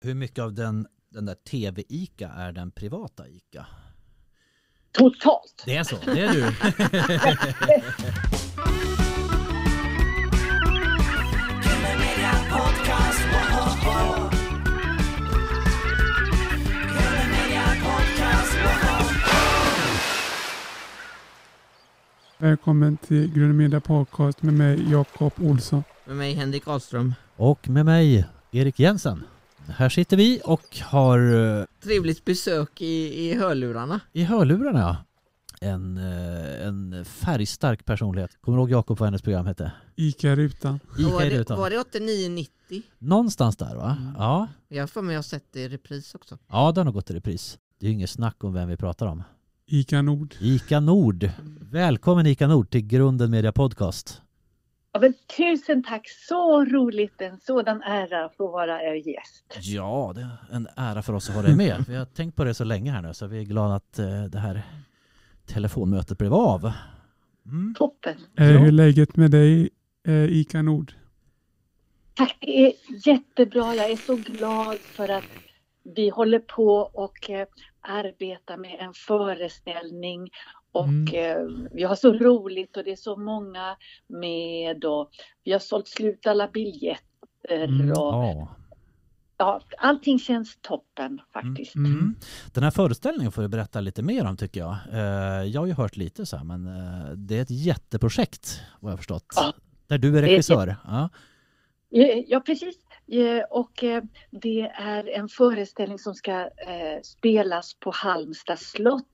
Hur mycket av den, den där tv-ICA är den privata ICA? Totalt. Det är så, det är du. Välkommen till Gröna Media Podcast med mig Jakob Olsson. Med mig Henrik Ahlström. Och med mig, Erik Jensen. Här sitter vi och har eh, Trevligt besök i, i hörlurarna. i hörlurarna ja, en, eh, en färgstark personlighet. Kommer du ihåg Jakob vad hennes program hette? Ica-rutan. Ica var, i det, rutan. var det 8990? Någonstans där va? Mm. Ja. Jag har för mig att jag sett det i repris också. ja, det har nog gått i repris. Det är ju inget snack om vem vi pratar om. Ica Nord. Ica Nord. Välkommen Ica Nord till Grunden Media Podcast. Ja, men tusen tack, så roligt, en sådan ära att få vara er gäst. Ja, det är en ära för oss att ha dig med. Vi har tänkt på det så länge här nu så vi är glada att eh, det här telefonmötet blev av. Mm. Toppen. Eh, Ja. Hur är läget med dig eh, Ica Nord? Tack, det är jättebra. Jag är så glad för att vi håller på och eh, arbetar med en föreställning och Mm. eh, vi har så roligt och det är så många med och vi har sålt slut alla biljetter Mm, och Ja. ja, allting känns toppen faktiskt. Mm. Mm. Den här föreställningen får du berätta lite mer om tycker jag. Eh, Jag har ju hört lite så här, men eh, det är ett jätteprojekt vad jag förstått. Ja. Där du är är- regissör. Ja. Ja, precis. Eh, Och eh, det är en föreställning som ska eh, spelas på Halmstad slott.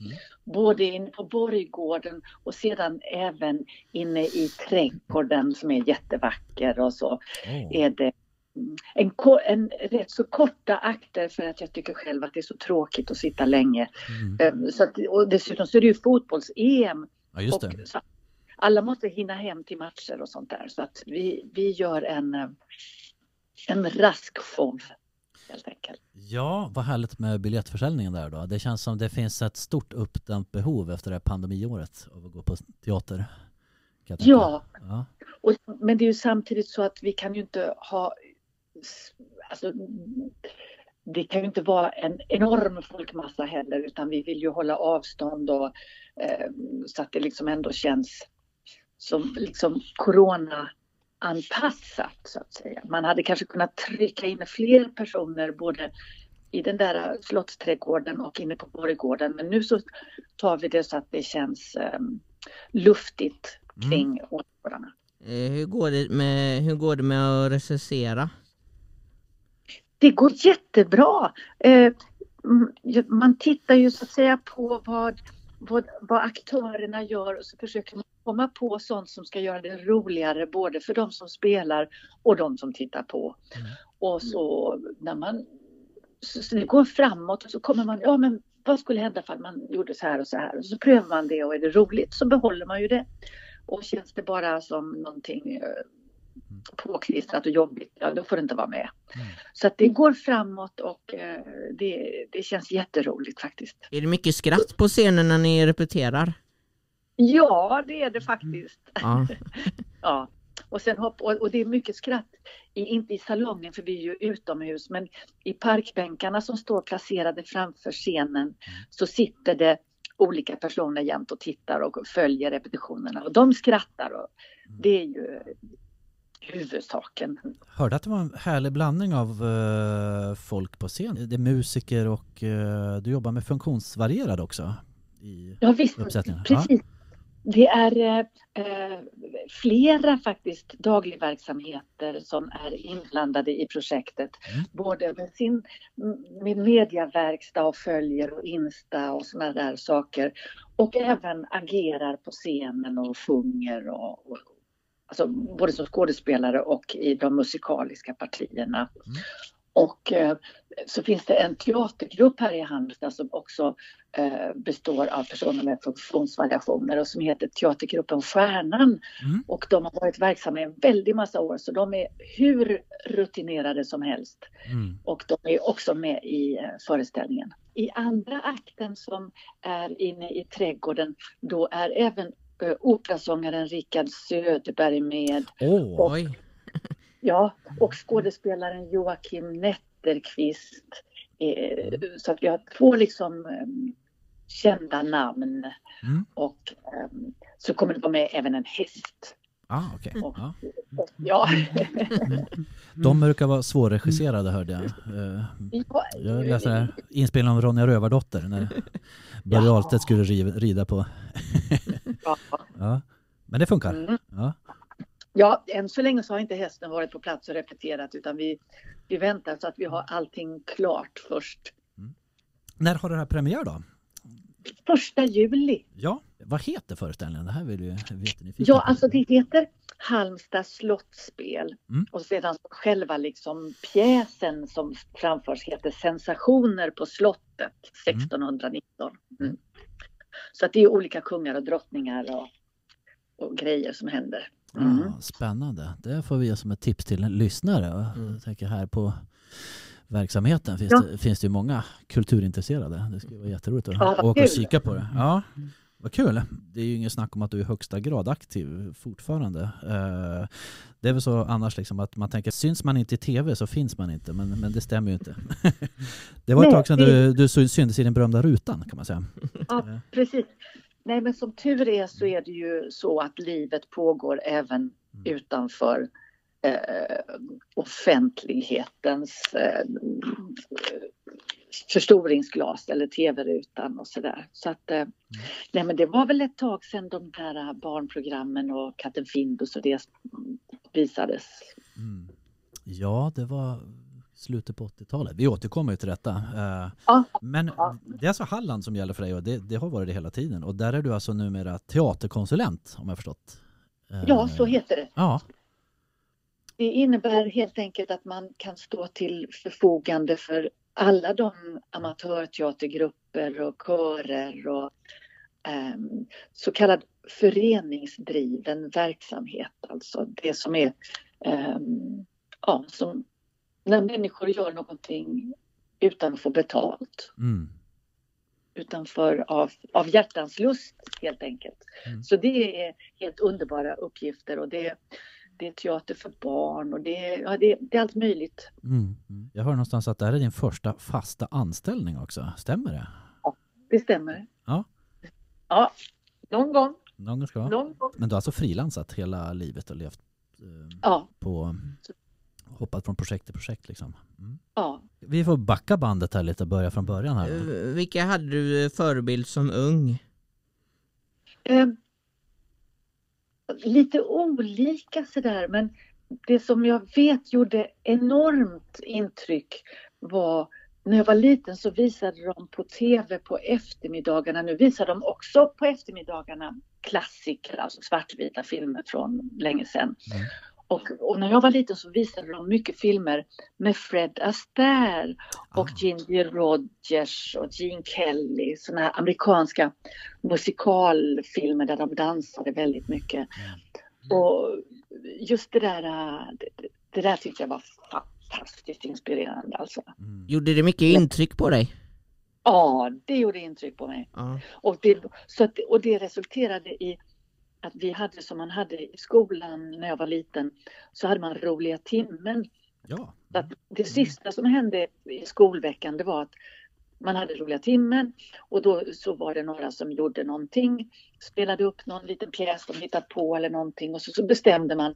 Mm. Både inne på Borggården och sedan även inne i trädgården som är jättevacker och så Åh. är det mm, en, en rätt så korta akter för att jag tycker själv att det är så tråkigt att sitta länge. Mm. Så att, och dessutom så är det ju fotbolls-EM Ja, just och det. att alla måste hinna hem till matcher och sånt där. Så att vi, vi gör en, en rask show helt enkelt. Ja, vad härligt med biljettförsäljningen där då. Det känns som det finns ett stort uppdämt behov efter det här pandemiåret av att gå på teater. Ja, ja. och, men det är ju samtidigt så att vi kan ju inte ha... Alltså, det kan ju inte vara en enorm folkmassa heller utan vi vill ju hålla avstånd och eh, så att det liksom ändå känns som liksom corona anpassat så att säga. Man hade kanske kunnat trycka in fler personer både i den där slottsträdgården och inne på Borggården men nu så tar vi det så att det känns eh, luftigt kring åskådarna. Eh, hur, går det med, hur går det med att recensera? Det går jättebra. Eh, mm, man tittar ju så att säga på vad, vad, vad aktörerna gör och så försöker man komma på sånt som ska göra det roligare både för de som spelar och de som tittar på. Mm. Och så när man så, så det går framåt och så kommer man, ja men vad skulle hända ifall man gjorde så här och så här och så prövar man det och är det roligt så behåller man ju det. Och känns det bara som någonting eh, påklistrat och jobbigt, ja då får det inte vara med. Mm. Så att det går framåt och eh, det, det känns jätteroligt faktiskt. Är det mycket skratt på scenen när ni repeterar? Ja, det är det faktiskt. Ja. Ja. Och, sen hopp, och, och det är mycket skratt, i, inte i salongen för vi är ju utomhus, men i parkbänkarna som står placerade framför scenen så sitter det olika personer jämt och tittar och följer repetitionerna och de skrattar och det är ju huvudsaken. Hörde att det var en härlig blandning av eh, folk på scen. Det är musiker och eh, du jobbar med funktionsvarierade också. I... Ja visst, precis. Det är eh, flera faktiskt dagligverksamheter som är inblandade i projektet. Mm. Både med sin med mediaverkstad och följer och Insta och sådana där saker. Och även agerar på scenen och sjunger och, och alltså både som skådespelare och i de musikaliska partierna. Mm. Och eh, så finns det en teatergrupp här i Halmstad som också eh, består av personer med funktionsvariationer och som heter Teatergruppen Stjärnan. Mm. Och de har varit verksamma i en väldig massa år så de är hur rutinerade som helst. Mm. Och de är också med i eh, föreställningen. I andra akten som är inne i trädgården då är även eh, operasångaren Rickard Söderberg med Åh, Oj. Ja, och skådespelaren Joakim Nette Westerqvist. Eh, så att vi har två liksom eh, kända namn Mm. och eh, så kommer det vara med även en häst. Ah, okej. Och, Ja. och, ja. De brukar vara svårregisserade hörde jag. Eh, Ja, Jag läste här, inspelningen av Ronja Rövardotter när Börje Ja. Ahlstedt skulle ri- rida på. Ja. Ja. Men det funkar. Mm. Ja. Ja, än så länge så har inte hästen varit på plats och repeterat utan vi, vi väntar så att vi har allting klart först. När har det här premiär då? Första juli. Ja, vad heter föreställningen? Det här vill ju veta Ja, alltså det heter Halmstad slottsspel Mm. och sedan själva liksom pjäsen som framförs heter Sensationer på slottet 1619. Mm. Så att det är olika kungar och drottningar och, och grejer som händer. Mm. Ah, spännande. Det får vi ge som ett tips till en lyssnare. Jag tänker här på verksamheten finns, Ja. det, finns det ju många kulturintresserade. Det skulle vara jätteroligt att Ja, åka och kul. kika på det. Ja, vad kul. Det är ju ingen snack om att du är i högsta grad aktiv fortfarande. Eh, Det är väl så annars liksom att man tänker syns man inte i tv så finns man inte, men, men det stämmer ju inte. Det var ett tag sedan du, du syntes i den berömda rutan kan man säga. Ja, precis. Nej, men som tur är så är det ju så att livet pågår även utanför eh, offentlighetens eh, förstoringsglas eller tv-rutan och sådär. Så att, eh, nej men det var väl ett tag sedan de här barnprogrammen och Katten Findus och det visades. Mm. Ja, det var slutet på 80-talet. Vi återkommer ju till detta. Eh, Ja, Men Ja. det är alltså Halland som gäller för dig och det, det har varit det hela tiden. Och där är du alltså numera teaterkonsulent om jag förstått. Eh, ja så heter det. Ja, Det innebär helt enkelt att man kan stå till förfogande för alla de amatörteatergrupper och körer och ehm, så kallad föreningsdriven verksamhet. Alltså det som är ehm, ja, som när människor gör någonting utan att få betalt. mm. Utanför av, av hjärtans lust helt enkelt. Mm. Så det är helt underbara uppgifter och det, det är teater för barn och det, är- ja, det, det är allt möjligt. Mm. Mm. Jag hör någonstans att det här är din första fasta anställning också. Stämmer det? Det stämmer. Ja. Ja, någon gång. Någon gång ska. Någon gång. Men du har alltså frilansat hela livet och levt eh, Ja, på hoppat från projekt till projekt liksom. Mm. ja. Vi får backa bandet här lite och börja från början här. Eh, Vilka hade du eh, förebild som ung? Lite olika sådär men det som jag vet gjorde enormt intryck var när jag var liten så visade de på tv på eftermiddagarna. Nu visar de också på eftermiddagarna klassiker, alltså svartvita filmer från länge sedan. Mm. Och, och när jag var liten så visade de mycket filmer med Fred Astaire och Ah. Ginger Rogers och Gene Kelly, sådana här amerikanska musikalfilmer där de dansade väldigt mycket. Och just det där, det, det där tyckte jag var fantastiskt inspirerande alltså. Mm. Gjorde det mycket intryck på dig? Ja, det gjorde intryck på mig. Ja. Och det, så att, och det resulterade i att vi hade som man hade i skolan när jag var liten så hade man roliga timmen. Ja. Att det sista som hände i skolveckan det var att man hade roliga timmen och då så var det några som gjorde någonting, spelade upp någon liten pjäs de hittat på eller någonting och så, så bestämde man,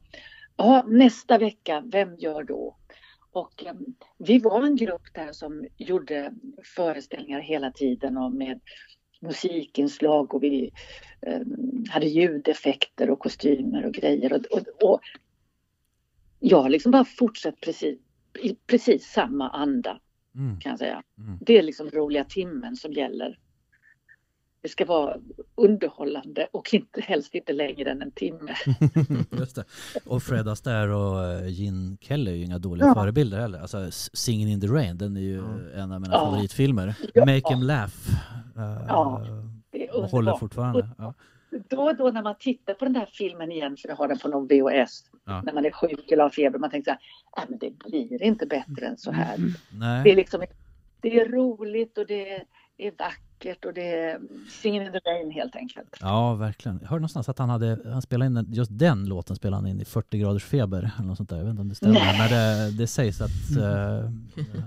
ja nästa vecka, vem gör då? Och eh, vi var en grupp där som gjorde föreställningar hela tiden och med musikinslag och vi eh, hade ljudeffekter och kostymer och grejer. Och, och, och jag har liksom bara fortsatt precis, i precis samma anda Mm. kan jag säga. Mm. Det är liksom roliga timmen som gäller. Det ska vara underhållande och inte, helst inte längre än en timme. Just det. Och Fred Astaire och eh, Gene Kelly är ju inga dåliga Ja. förebilder heller. Alltså Singin' in the Rain, den är ju en av mina Ja. favoritfilmer. Ja. Make him laugh. eh, Ja, Det är och håller fortfarande. Ja. Då och då när man tittar på den där filmen igen, för jag har den på någon VHS, Ja. när man är sjuk eller har feber, man tänker så här, "Nej, men det blir inte bättre än så här. Det är liksom, det är roligt och det är, är vackert vackert och det är singing in the rain helt enkelt. Ja, verkligen. Jag hörde någonstans att han hade, han spelade in den, just den låten spelade han in i 40 graders feber eller något sånt där. Jag vet inte om det stämmer, Nej. men det, det sägs att eh,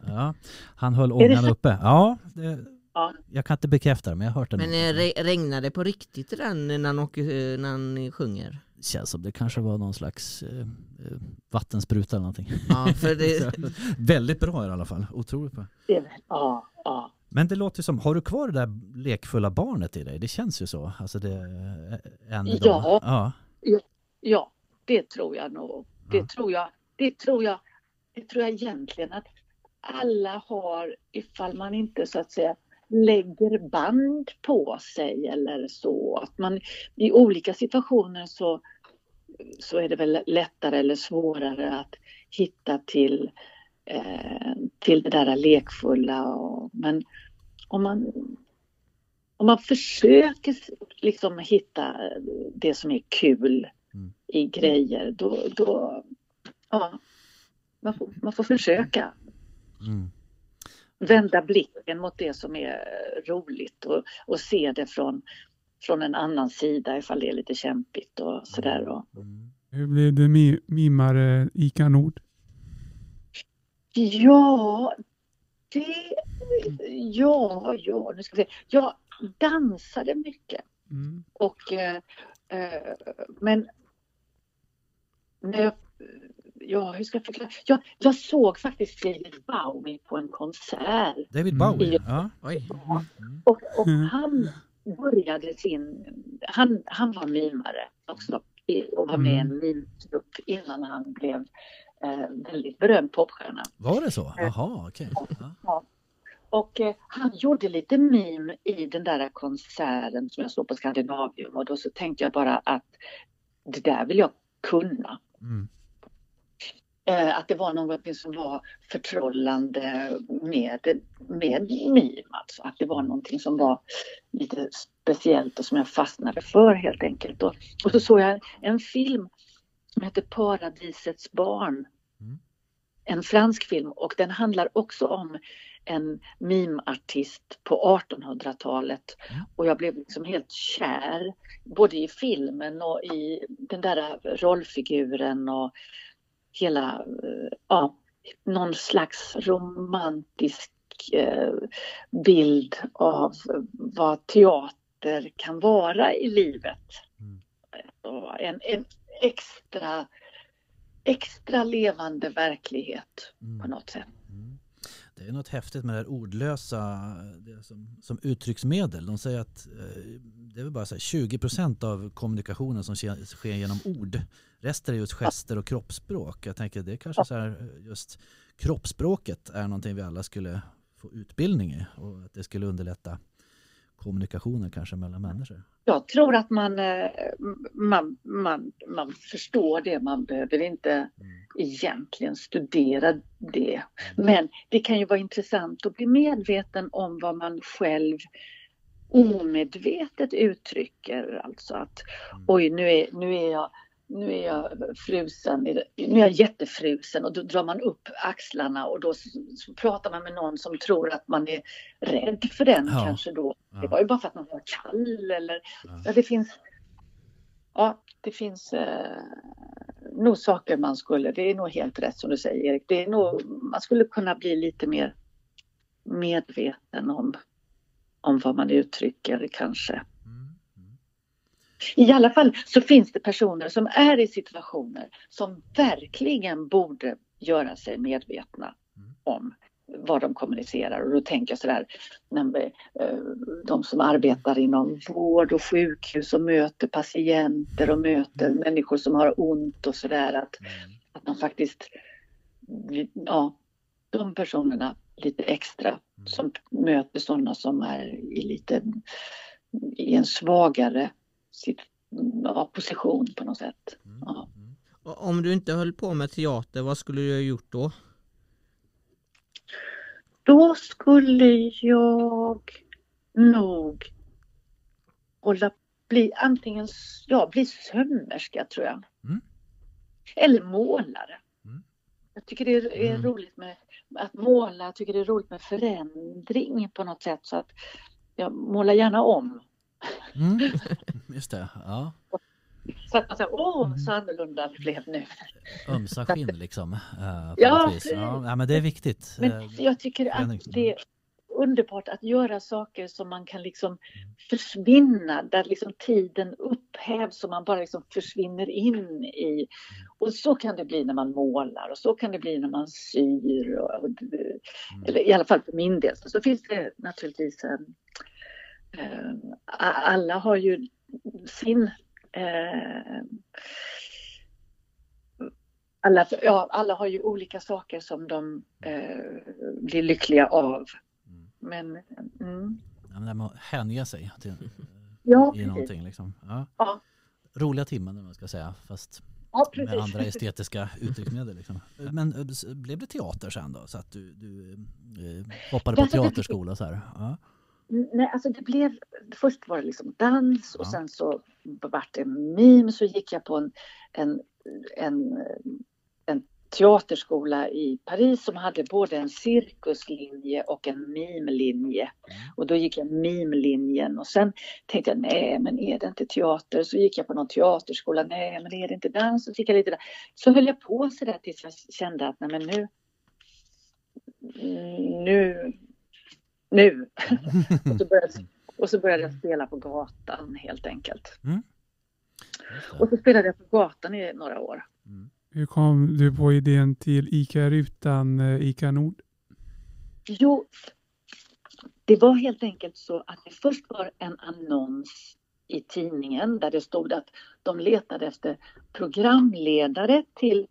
ja, han höll ångan uppe. Ja, det, Ja. jag kan inte bekräfta det, men jag har hört det. Men någon eh, regnar det på riktigt den när han, åker, eh, när han sjunger? känns som det kanske var någon slags eh, vattenspruta eller någonting. Ja, för det, Väldigt bra i alla fall, otroligt bra. Det är, ja, ja. Men det låter som, har du kvar det där lekfulla barnet i dig? Det känns ju så. Alltså det, än idag. Ja. ja. Ja, det tror jag nog. Det Ja. tror jag. Det tror jag. Det tror jag egentligen att alla har ifall man inte så att säga lägger band på sig eller så. Att man i olika situationer så, så är det väl lättare eller svårare att hitta till, eh, till det där lekfulla. Och, men om man, om man försöker liksom hitta det som är kul Mm. i grejer, då, då ja, man får, man får försöka Mm. vända blicken mot det som är roligt och, och se det från, från en annan sida ifall det är lite kämpigt och sådär. Och, Mm. Hur blev mi- mimare Ica Nord? Ja, det... Ja, ja, nu ska vi se. Jag dansade mycket. Mm. Och, eh, eh, men när jag, ja, hur ska jag förklara? Jag, jag såg faktiskt David Bowie på en konsert David Mm. Bowie, ja. oj. och, och Mm. han började sin, han, han var mimare också i- och var med i en mimgrupp innan han blev eh, väldigt berömd popstjärna. Var det så? Jaha, okej. Ja. Och eh, han gjorde lite mim i den där konserten som jag såg på Skandinavium och då så tänkte jag bara att det där vill jag kunna. Mm. Eh, att det var något som var förtrollande med, med mim alltså. Att det var någonting som var lite speciellt och som jag fastnade för helt enkelt. Och, och så såg jag en film som heter Paradisets barn. Mm. En fransk film och den handlar också om en mimartist på 1800-talet. Mm. Och jag blev liksom helt kär både i filmen och i den där rollfiguren och hela, eh, ja, någon slags romantisk eh, bild av vad teater kan vara i livet. Mm. En, en extra, extra levande verklighet på Mm. något sätt. Mm. Det är något häftigt med det här ordlösa det som, som uttrycksmedel. De säger att eh, det är väl bara så här 20 procent av kommunikationen som sker, sker genom ord. Resten är just gester och kroppsspråk. Jag tänker det är kanske så här just kroppsspråket är någonting vi alla skulle få utbildning i och att det skulle underlätta kommunikationen kanske mellan människor. Jag tror att man, eh, man, man, man förstår det, man behöver inte Mm. egentligen studera det. Men det kan ju vara intressant att bli medveten om vad man själv omedvetet uttrycker. Alltså att Mm. oj, nu är, nu är jag nu är jag frusen, nu är jag jättefrusen och då drar man upp axlarna och då pratar man med någon som tror att man är rädd för den Ja. kanske då. Det var ju bara för att man var kall eller Ja. ja, det finns Ja, det finns eh, nog saker man skulle, det är nog helt rätt som du säger Erik, det är nog, man skulle kunna bli lite mer medveten om, om vad man uttrycker kanske. Mm. Mm. I alla fall så finns det personer som är i situationer som verkligen borde göra sig medvetna Mm. om vad de kommunicerar. Och då tänker jag sådär, eh, de som arbetar inom vård och sjukhus och möter patienter och möter människor som har ont och sådär. Att, Mm. att man faktiskt, ja, de personerna lite extra Mm. som möter sådana som är i lite i en svagare sit- ja, position på något sätt. Mm. Ja. Mm. Om du inte höll på med teater, vad skulle du ha gjort då? Då skulle jag nog hålla, bli antingen ja, bli sömmerska tror jag. Mm. Eller målare. Mm. Jag tycker det är, är Mm. roligt med att måla, jag tycker det är roligt med förändring på något sätt. Så att jag målar gärna om. Mm. Just det, ja. Så att man säger, åh så annorlunda det blev nu. Ömsa skinn liksom. eh, Ja, ja, men det är viktigt. Men Eh, jag tycker att det är underbart att göra saker som man kan liksom försvinna, där liksom tiden upphävs och man bara liksom försvinner in i. Och så kan det bli när man målar och så kan det bli när man syr. Och, och, eller i alla fall för min del. Så finns det naturligtvis en, alla har ju sin eh, alla, ja, alla har ju olika saker som de eh, blir lyckliga av. Men mm, ja, men det här med att hänge sig till, ja, i någonting. Liksom. Ja. Ja. Roliga timmen om man ska säga, fast Ja, med andra estetiska uttrycksmedel. Liksom. Men eh, blev det teater sen då? Så att du, du eh, hoppade på teaterskola så här? Ja. Nej, alltså det blev, först var det liksom dans och Ja. sen så vart det mim så gick jag på en, en, en, en teaterskola i Paris som hade både en cirkuslinje och en mimlinje. Mm. Och då gick jag mimlinjen och sen tänkte jag nej men är det inte teater? Så gick jag på någon teaterskola, nej men är det inte dans? Så gick jag lite där. Så höll jag på så där tills jag kände att nej men nu nu nu. och, så började, och så började jag spela på gatan helt enkelt. Det. Och så spelade jag på gatan i några år. Hur kom du på idén till ICA Rutan, eh, ICA Nord? Jo, det var helt enkelt så att det först var en annons i tidningen där det stod att de letade efter programledare till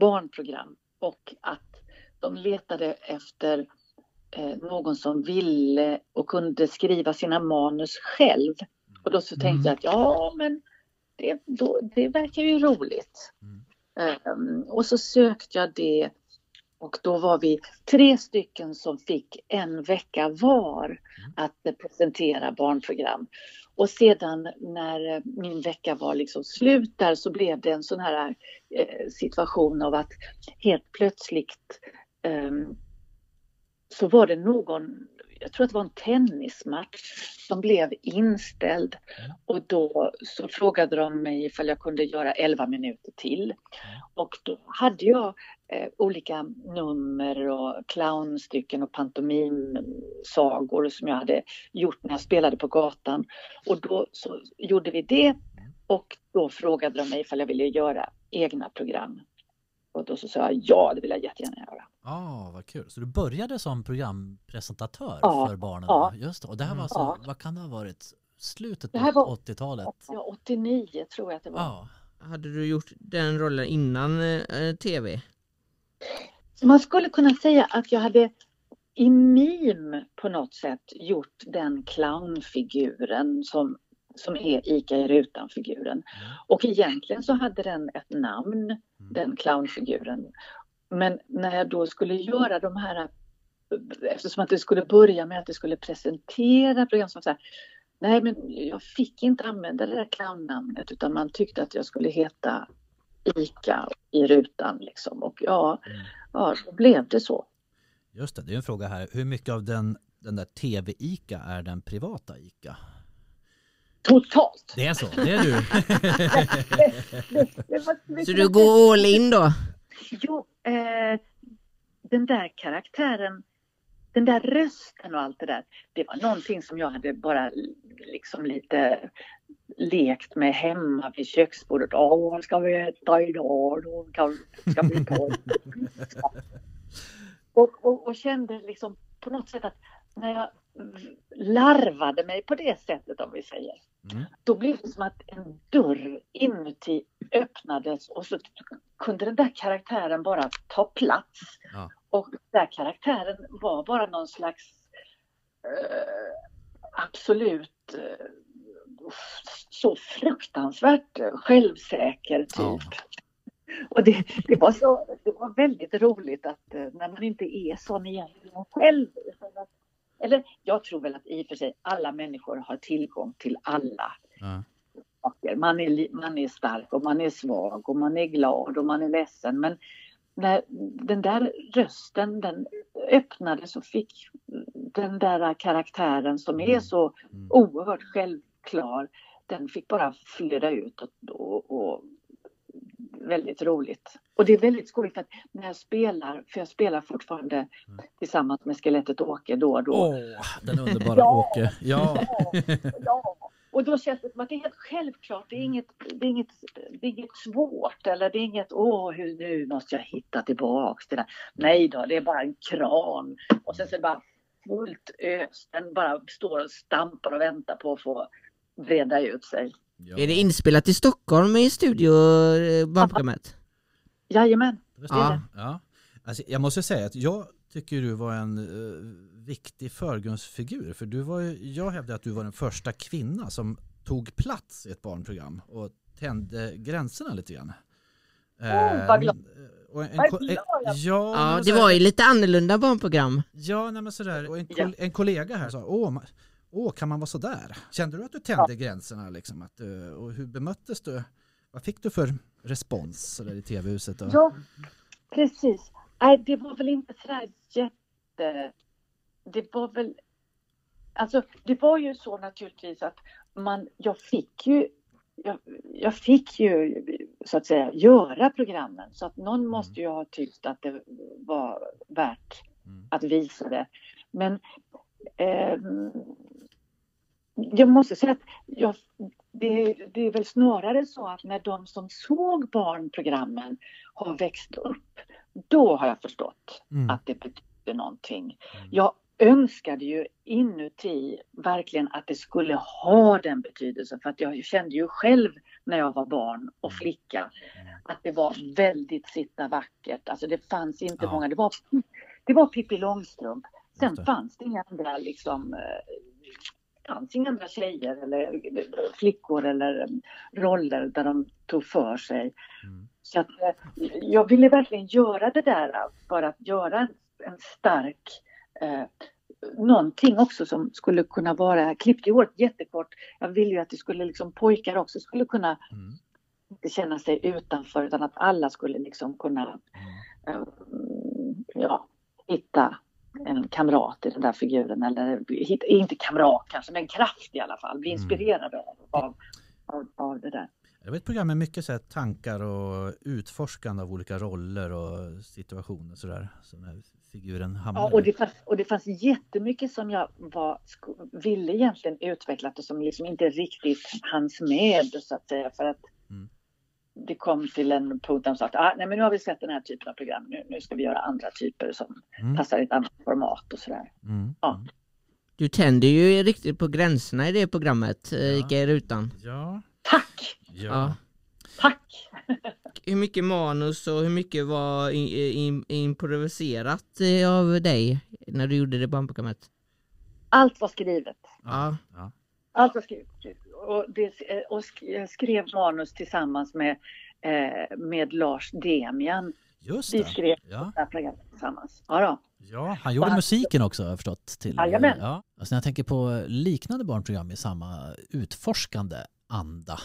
barnprogram och att de letade efter någon som ville och kunde skriva sina manus själv. Och då så tänkte jag att ja, men det, då, det verkar ju roligt. Ehm, och så sökte jag det och då var vi tre stycken som fick en vecka var att eh, presentera barnprogram. Och sedan när eh, min vecka var liksom slut där så blev det en sån här eh, situation av att helt plötsligt ehm, så var det någon, jag tror att det var en tennismatch som blev inställd och då så frågade de mig ifall jag kunde göra 11 minuter till. Och då hade jag eh, olika nummer och clownstycken och pantomimsagor som jag hade gjort när jag spelade på gatan. Och då så gjorde vi det och då frågade de mig ifall jag ville göra egna program. Och då så sa jag ja, det vill jag jättegärna göra. Ah, vad kul. Så du började som programpresentatör Ja, för barnen? ja. då? Just det. Och det här var alltså, Ja. vad kan det ha varit? Slutet på här var- 80-talet? Ja, 89 tror jag att det var. Ja. Hade du gjort den rollen innan eh, tv? Så man skulle kunna säga att jag hade i mim på något sätt gjort den clownfiguren som, som är Ica i rutan-figuren. Och egentligen så hade den ett namn, den clownfiguren. Men när jag då skulle göra de här, eftersom att det skulle börja med att det skulle presentera program som så här, nej men jag fick inte använda det där clownnamnet utan man tyckte att jag skulle heta Ica i rutan liksom. Och ja, ja, då blev det så. Just det, det är en fråga här. Hur mycket av den, den där TV-ICA är den privata ICA? Totalt! Det är så, det är du. Det Så du går all in då? Jo, eh, den där karaktären, den där rösten och allt det där, det var någonting som jag hade bara liksom lite lekt med hemma vid köksbordet. Åh, vad ska vi äta idag? Då kan, ska vi ta och, och, och kände liksom på något sätt att när jag larvade mig på det sättet om vi säger, Mm. då blev det som att en dörr inuti öppnades och så kunde den där karaktären bara ta plats. Ja. Och den där karaktären var bara någon slags eh, absolut eh, så fruktansvärt självsäker typ. Ja. Och det, det, var så, det var väldigt roligt att eh, när man inte är sån egentligen själv. Eller jag tror väl att i och för sig alla människor har tillgång till alla Ja. saker. Man är, man är stark och man är svag och man är glad och man är ledsen. Men när den där rösten den öppnades och fick den där karaktären som är Mm. så Mm. oerhört självklar, den fick bara flöda ut och, och, och väldigt roligt. Och det är väldigt skojigt för att när jag spelar, för jag spelar fortfarande Mm. tillsammans med skelettet Åke då och då. Åh, den underbara Ja. Åke. Ja. Ja, och då känns det som att det är helt självklart. Det är inget, det är inget, det är inget svårt eller det är inget åh, hur nu måste jag hitta tillbaks till det. Nej då, det är bara en kran och sen så är det bara fullt ös. Den bara står och stampar och väntar på att få breda ut sig. ja. Är det inspelat i Stockholm i studio, eh, barnprogrammet? Jajamän, det Ja. det. Ja. Alltså, jag måste säga att jag tycker du var en eh, viktig förgrundsfigur. För du var ju, jag hävdar att du var den första kvinna som tog plats i ett barnprogram och tände gränserna lite grann. Åh, vad glad. en, ko- glad jag ja, Ja, det var ju lite annorlunda barnprogram. Ja, nej men sådär. Och en, Ja. kol- en kollega här sa, åh, åh, kan man vara sådär? Kände du att du tände gränserna liksom? Att, och hur bemöttes du? Vad fick du för respons sådär i tv-huset? Ja, precis. Nej, det var väl inte sådär jätte... Det var väl... Alltså, det var ju så naturligtvis att man... Jag fick ju... Jag, jag fick ju så att säga göra programmen så att någon måste ju ha tyckt att det var värt Mm. att visa det. Men ehm, jag måste säga att jag, det, det är väl snarare så att när de som såg barnprogrammen har växt upp, då har jag förstått Mm. att det betyder någonting. Mm. Jag önskade ju inuti verkligen att det skulle ha den betydelsen för att jag kände ju själv när jag var barn och flicka att det var väldigt sitta vackert. Alltså det fanns inte Ja. många, det var, det var Pippi Långstrump. Sen fanns det inga andra liksom eh, fanns inga andra tjejer eller flickor eller roller där de tog för sig. Mm. Så att, eh, jag ville verkligen göra det där för att göra en, stark eh, någonting också som skulle kunna vara, klippte håret jättekort. Jag ville ju att det skulle liksom pojkar också skulle kunna Mm. inte känna sig utanför utan att alla skulle liksom kunna Mm. eh, ja, hitta en kamrat i den där figuren eller inte kamrat kanske men kraft i alla fall, bli Mm. inspirerade av, av, av, av det där. Det var ett program med mycket så tankar och utforskande av olika roller och situationer sådär. Den här figuren hamnar Ja, och, det fanns, och det fanns jättemycket som jag var, ville egentligen utveckla och som liksom inte riktigt hanns med så att säga för att Mm. Det kom till en punkt där de sa att ah, nej, men nu har vi sett den här typen av program, nu, nu ska vi göra andra typer som Mm. passar i ett annat format och sådär. Mm. Ja. Mm. Du tände ju riktigt på gränserna i det programmet, eh, gick i rutan. Ja. Tack! Ja. Ja. Tack! Hur mycket manus och hur mycket var in, in, improviserat eh, av dig när du gjorde det barnprogrammet? Allt var skrivet. Ja. ja. Allt var skrivet. Och, det, eh, och skrev manus tillsammans med, eh, med Lars Demian. Just Vi det. skrev Ja. det här programmet tillsammans. Ja, då. ja, han gjorde han- musiken också har jag förstått. Till, Jajamän. ja. alltså när jag tänker på liknande barnprogram i samma utforskande anda eh,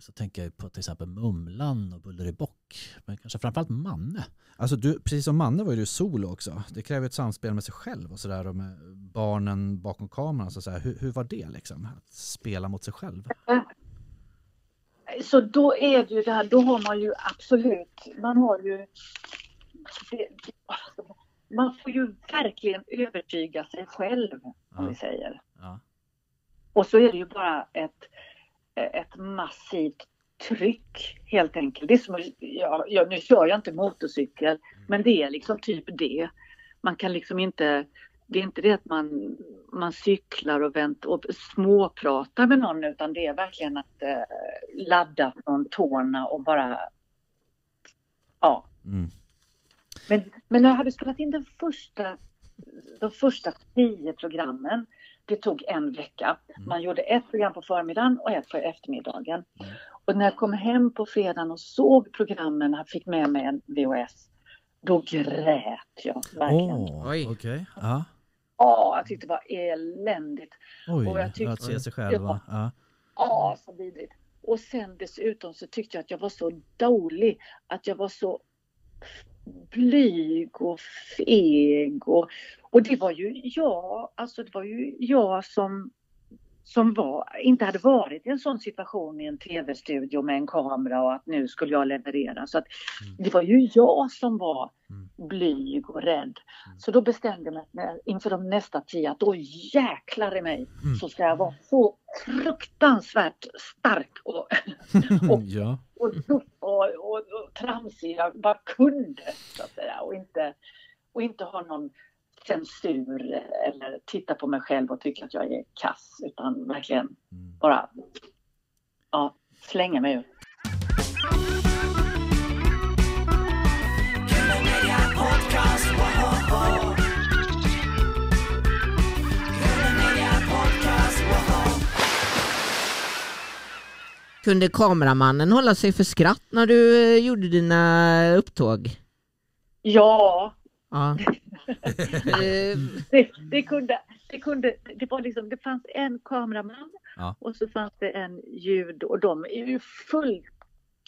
så tänker jag på till exempel Mumlan och Buller i bock. Men kanske framförallt Manne. Alltså du, precis som Manne var ju du solo också. Det kräver ett samspel med sig själv och sådär och med barnen bakom kameran. Så så här, hur, hur var det liksom? Att spela mot sig själv? Så då är det ju det här, då har man ju absolut, man har ju det, man får ju verkligen övertyga sig själv om Ja. vi säger. Ja. Och så är det ju bara ett, ett massivt tryck helt enkelt. Det är som, ja, ja, nu kör jag inte motorcykel men det är liksom typ det. Man kan liksom inte, det är inte det att man, man cyklar och, vänt, och småpratar med någon utan det är verkligen att eh, ladda från tårna och bara ja. Mm. Men, men när jag hade spelat in den första, de första tio programmen, det tog en vecka. Mm. Man gjorde ett program på förmiddagen och ett på eftermiddagen. Mm. Och när jag kom hem på fredagen och såg programmen, jag fick med mig en VHS, då grät jag verkligen. Åh, Oj. okej. Ja. Ja, jag tyckte det var eländigt. Oj, Och jag tyckte- att se sig själv. va? Ja. Ja, så vidrigt. Och sen dessutom så tyckte jag att jag var så dålig, att jag var så blyg och feg och, Och det var ju jag, alltså det var ju jag som, som var, inte hade varit i en sån situation i en tv-studio med en kamera och att nu skulle jag leverera. Så att Mm. det var ju jag som var Mm. blyg och rädd. Mm. Så då bestämde jag mig inför de nästa tio att då jäklar i mig så ska jag vara så fruktansvärt stark och, Och- ja. och tuff och, och, och tramsig jag bara kunde. Så att säga, och, inte, och inte ha någon censur eller titta på mig själv och tycka att jag är kass utan verkligen Mm. bara ja, slänga mig ut. Kunde kameramannen hålla sig för skratt när du eh, gjorde dina upptåg? Ja, Ja. Eh, det, det, kunde, det kunde, det var liksom, det fanns en kameraman Ja. och så fanns det en ljud och de är ju fullt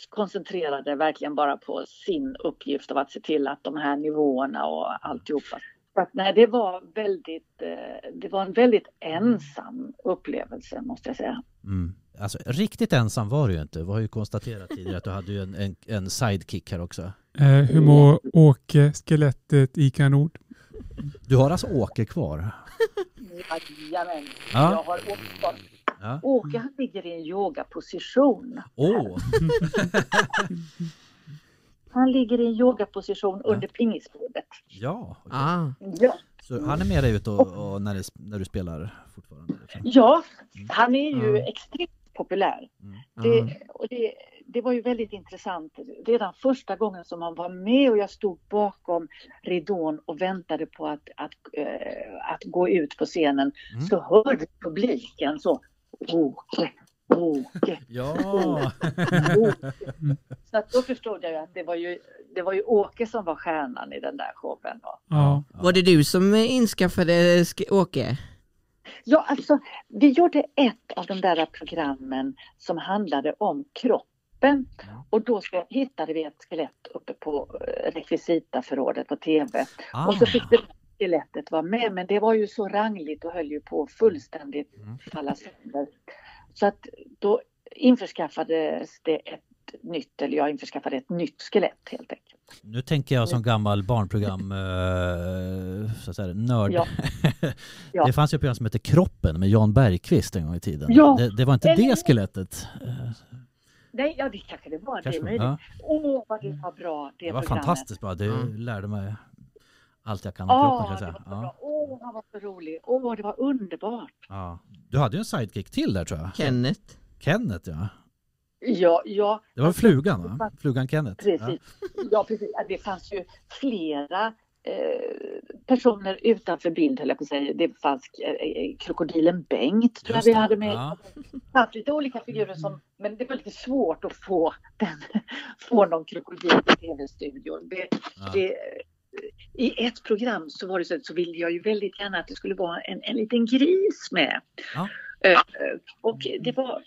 koncentrerade verkligen bara på sin uppgift av att se till att de här nivåerna och alltihopa. Så att, nej, det var väldigt, eh, det var en väldigt ensam upplevelse måste jag säga. Mm. Alltså, riktigt ensam var du ju inte. Vi har ju konstaterat tidigare att du hade ju en, en, en sidekick här också. Eh, hur mår Åke, skelettet i Nord? Du har alltså Åke kvar? Jajamän, Ja. jag har åkt kvar. Ja. Åke han ligger i en yogaposition. Åh! Han ligger i en yogaposition under pingisbordet. Ja, okej. ah. Ja. Så han är med dig ute och, och när, det, när du spelar fortfarande? Ja, han är ju Ja. extremt populär. Mm. Det, och det, det var ju väldigt intressant. Redan första gången som han var med och jag stod bakom ridån och väntade på att, att, eh, att gå ut på scenen Mm. så hörde publiken så Åke, Åke, Ja! Åke. Så att då förstod jag ju att det var ju, det var ju Åke som var stjärnan i den där showen. Då. Ja. Var det du som inskaffade sk- Åke? Ja, alltså vi gjorde ett av de där programmen som handlade om kroppen. Och då så hittade vi ett skelett uppe på eh, rekvisitaförrådet på TV. Ah. Och så fick det skelettet vara med, men det var ju så rangligt och höll ju på fullständigt Mm. falla sönder. Så att då införskaffades det ett nytt, eller jag införskaffade ett nytt skelett helt enkelt. Nu tänker jag som gammal barnprogram eh, så att säga, nörd. Ja. Ja. Det fanns ju ett program som hette Kroppen med Jan Bergqvist en gång i tiden. Ja. Det, det var inte Eller- det skelettet? Nej, ja det kanske det var. Det Kanske, är möjligt. ja. Åh, vad det var bra det, Det var programmet. fantastiskt bra. Det Mm. lärde mig allt jag kan om Ja, kroppen kan jag det säga. var så Ja. bra. Åh, han var så rolig. Åh, det var underbart. Ja. Du hade ju en sidekick till där tror jag. Kenneth? Kenneth ja. Ja, ja, Det var flugan va? Flugan Kenneth. precis. Ja, precis. Ja, det fanns ju flera eh, personer utanför bild, höll jag på att säga. Det fanns eh, krokodilen Bengt, tror jag vi hade med. Ja. Det fanns lite olika figurer som, men det var lite svårt att få, den, få någon krokodil i tv-studion. Det, Ja. det, I ett program så var det så, så ville jag ju väldigt gärna att det skulle vara en, en liten gris med. Ja. Eh, och det var,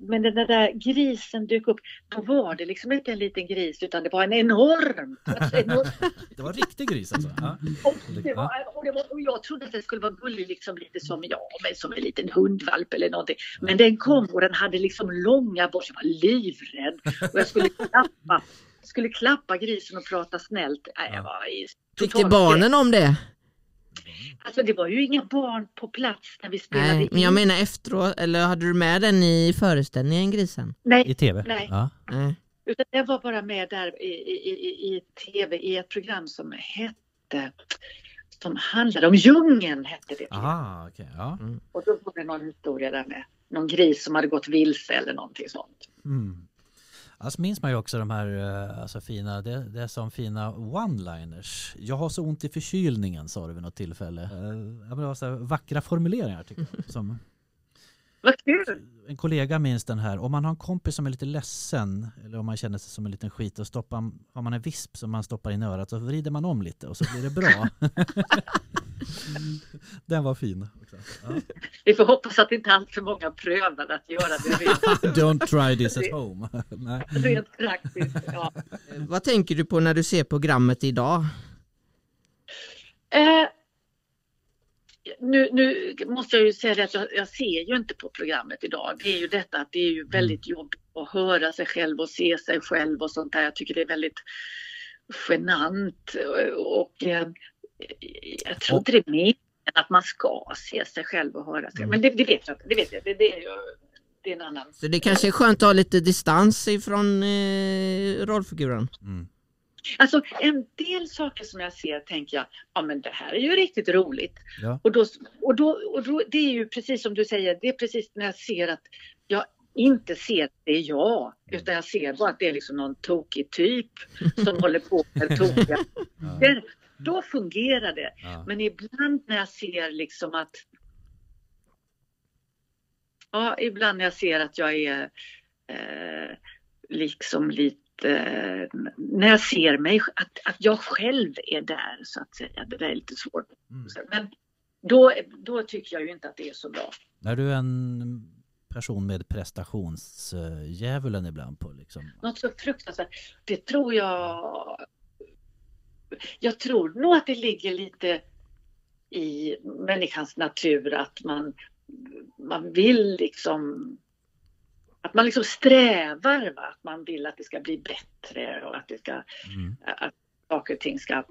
men när den där grisen dök upp, då var det liksom inte en liten gris utan det var en enorm. Alltså enorm Det var riktig gris alltså. Ja. och, det var, och, det var, och jag trodde att den skulle vara gullig, liksom lite som, ja, men som en liten hundvalp eller någonting. Men den kom och den hade liksom långa borst. Jag var livrädd. Och jag skulle klappa, skulle klappa grisen och prata snällt. Nej, jag var i Tyckte barnen om det? Alltså det var ju inga barn på plats när vi spelade Nej, men jag in. menar efteråt, eller hade du med den i föreställningen grisen? Nej, I tv? Nej. Ja. Nej. utan jag var bara med där i, i, i, i tv i ett program som hette som handlade om djungeln hette det. Aha, okej. Ja. Och då var det någon historia där med någon gris som hade gått vilse eller någonting sånt. Mm. Alltså minns man ju också de här eh, alltså fina, det, det är som fina one-liners. Jag har så ont i förkylningen sa du vid något tillfälle. Eh, ja, men det var så vackra formuleringar tycker jag. Som, Vad kul! en kollega minns den här, om man har en kompis som är lite ledsen eller om man känner sig som en liten skit och stoppar, har man en visp som man stoppar in i örat så vrider man om lite och så blir det bra. den var fin. Också. Ja. Vi får hoppas att inte allt för många prövar att göra det Don't try this at home. Nej. rent praktiskt. Ja. Vad tänker du på när du ser programmet idag? Eh, nu, nu måste jag ju säga det att jag, jag, ser ju inte på programmet idag. Det är ju detta att det är ju Mm. väldigt jobbigt att höra sig själv och se sig själv och sånt där. Jag tycker det är väldigt genant och, och eh, jag tror inte det är meningen att man ska se sig själv och höra sig. Mm. Men det, det vet jag inte. Det vet jag. Det, det är ju det är en annan. Så det kanske är skönt att ha lite distans ifrån eh, rollfiguren. Mm. Alltså en del saker som jag ser tänker jag, ja men det här är ju riktigt roligt. Ja. Och, då, och, då, och då, det är ju precis som du säger, det är precis när jag ser att jag inte ser att det är jag, utan jag ser bara att det är liksom någon tokig typ som håller på med tokiga. Ja. Då fungerar det. Ja. Men ibland när jag ser liksom att Ja, ibland när jag ser att jag är eh, liksom lite eh, när jag ser mig, att, att jag själv är där så att säga. Det där är lite svårt. Mm. Men då, då tycker jag ju inte att det är så bra. Är du en person med prestationsdjävulen ibland på liksom? Något så fruktansvärt. Det tror jag... Jag tror nog att det ligger lite i människans natur att man, man vill liksom... Att man liksom strävar, va? att man vill att det ska bli bättre och att det ska Mm. att saker och ting ska...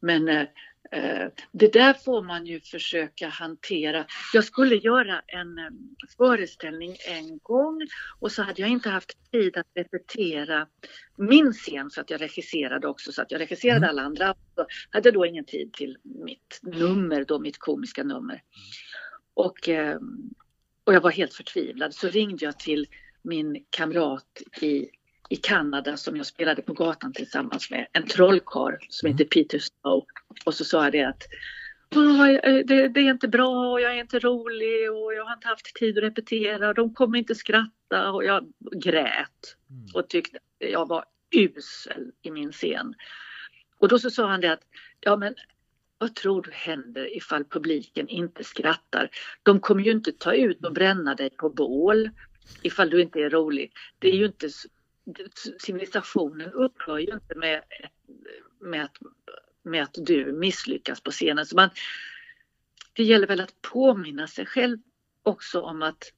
Men eh, eh, det där får man ju försöka hantera. Jag skulle göra en eh, föreställning en gång och så hade jag inte haft tid att repetera min scen så att jag regisserade också så att jag regisserade Mm. alla andra. Så hade jag då ingen tid till mitt nummer, då mitt komiska nummer. Och, eh, och jag var helt förtvivlad. Så ringde jag till min kamrat i i Kanada som jag spelade på gatan tillsammans med. En trollkarl som Mm. heter Peter Snow. Och så sa jag det att "Åh, jag- det, det är inte bra och jag är inte rolig och jag har inte haft tid att repetera och de kommer inte skratta och jag grät Mm. och tyckte att jag var usel i min scen. Och då så sa han det att ja men vad tror du händer ifall publiken inte skrattar? De kommer ju inte ta ut och bränna dig på bål ifall du inte är rolig. Det är ju inte s- civilisationen upphör ju inte med, med, att, med att du misslyckas på scenen. Så man, det gäller väl att påminna sig själv också om att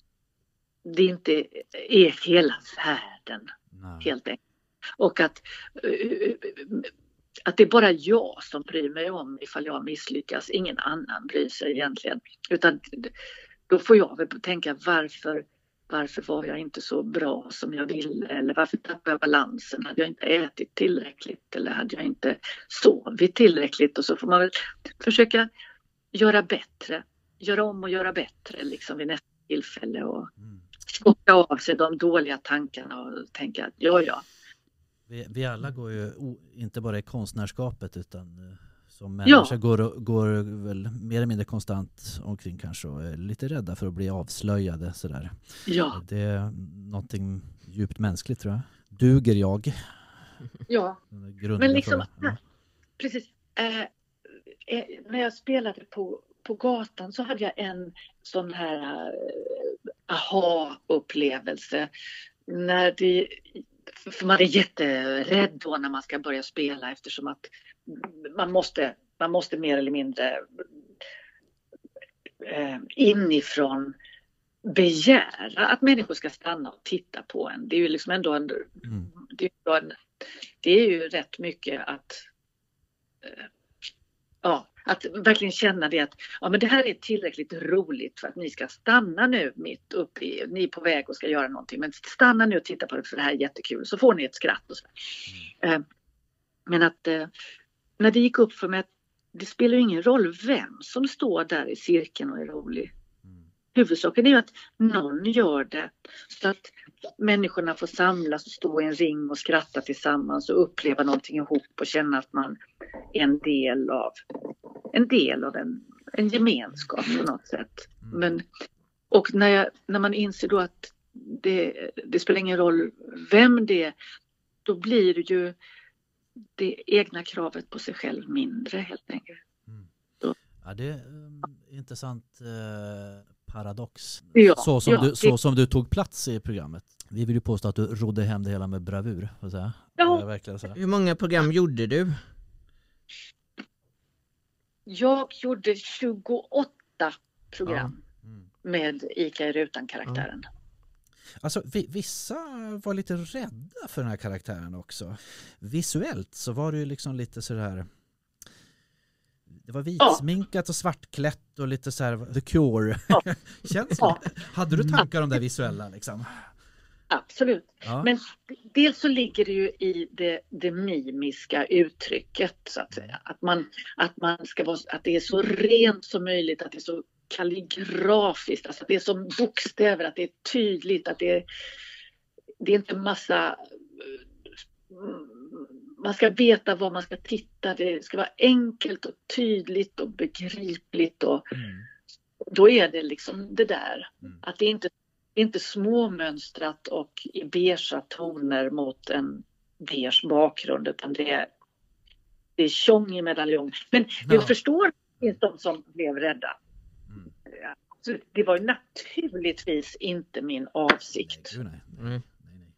det inte är hela världen Nej. helt enkelt. Och att, att det är bara jag som bryr mig om ifall jag misslyckas. Ingen annan bryr sig egentligen. Utan då får jag väl tänka varför, varför var jag inte så bra som jag ville? Eller varför tappade jag balansen? Hade jag inte ätit tillräckligt? Eller hade jag inte sovit tillräckligt? Och så får man väl försöka göra bättre. Göra om och göra bättre liksom vid nästa tillfälle. Och Mm. skocka av sig de dåliga tankarna och tänka att ja, ja, Vi, vi alla går ju, inte bara i konstnärskapet utan som Ja. människor går, går väl mer eller mindre konstant omkring kanske och är lite rädda för att bli avslöjade sådär. ja, Det är någonting djupt mänskligt tror jag. Duger jag? ja. Men liksom, frågan. precis. Eh, eh, när jag spelade på, på gatan så hade jag en sån här eh, aha-upplevelse. När det, för man är jätterädd då när man ska börja spela eftersom att man måste, man måste mer eller mindre eh, inifrån begära att människor ska stanna och titta på en. Det är ju liksom ändå en, Mm. det är ju, en, det är ju rätt mycket att eh, ja, att verkligen känna det att ja, men det här är tillräckligt roligt för att ni ska stanna nu mitt uppe i, ni är på väg och ska göra någonting, men stanna nu och titta på det för det här är jättekul, så får ni ett skratt och så. Eh, men att eh, när det gick upp för mig att det spelar ju ingen roll vem som står där i cirkeln och är rolig. Mm. Huvudsaken är ju att någon gör det så att människorna får samlas och stå i en ring och skratta tillsammans och uppleva någonting ihop och känna att man är en del av en, del av en, en gemenskap på något sätt. Mm. Men, och när, jag, när man inser då att det, det spelar ingen roll vem det är, då blir det ju det egna kravet på sig själv mindre helt enkelt. Mm. Ja, det är en intressant eh, paradox. Ja, så, som ja, du, det- så som du tog plats i programmet. Vi vill ju påstå att du rodde hem det hela med bravur. får säga. Ja. Verkligen så. Hur många program gjorde du? Jag gjorde 28 åtta program Mm. med Ica i rutan-karaktären. Alltså vi, vissa var lite rädda för den här karaktären också. Visuellt så var det ju liksom lite sådär det var vitsminkat och svartklätt och lite så här The Cure. Ja. Känns Ja. Hade du tankar om det visuella liksom? Absolut. Ja. Men dels så ligger det ju i det, det mimiska uttrycket så att säga. Att, man, att, man ska vara, att det är så rent som möjligt, att det är så kalligrafiskt, alltså det är som bokstäver, att det är tydligt, att det är, det är inte massa... mm, Man ska veta var man ska titta, det ska vara enkelt och tydligt och begripligt och Mm. då är det liksom det där. Mm. Att det inte är inte småmönstrat och i beigea toner mot en beige bakgrund utan det är, det är tjong i medaljong. Men Ja. jag förstår att det finns de som blev rädda. Mm. Så det var ju naturligtvis inte min avsikt. nej. Mm. nej, nej.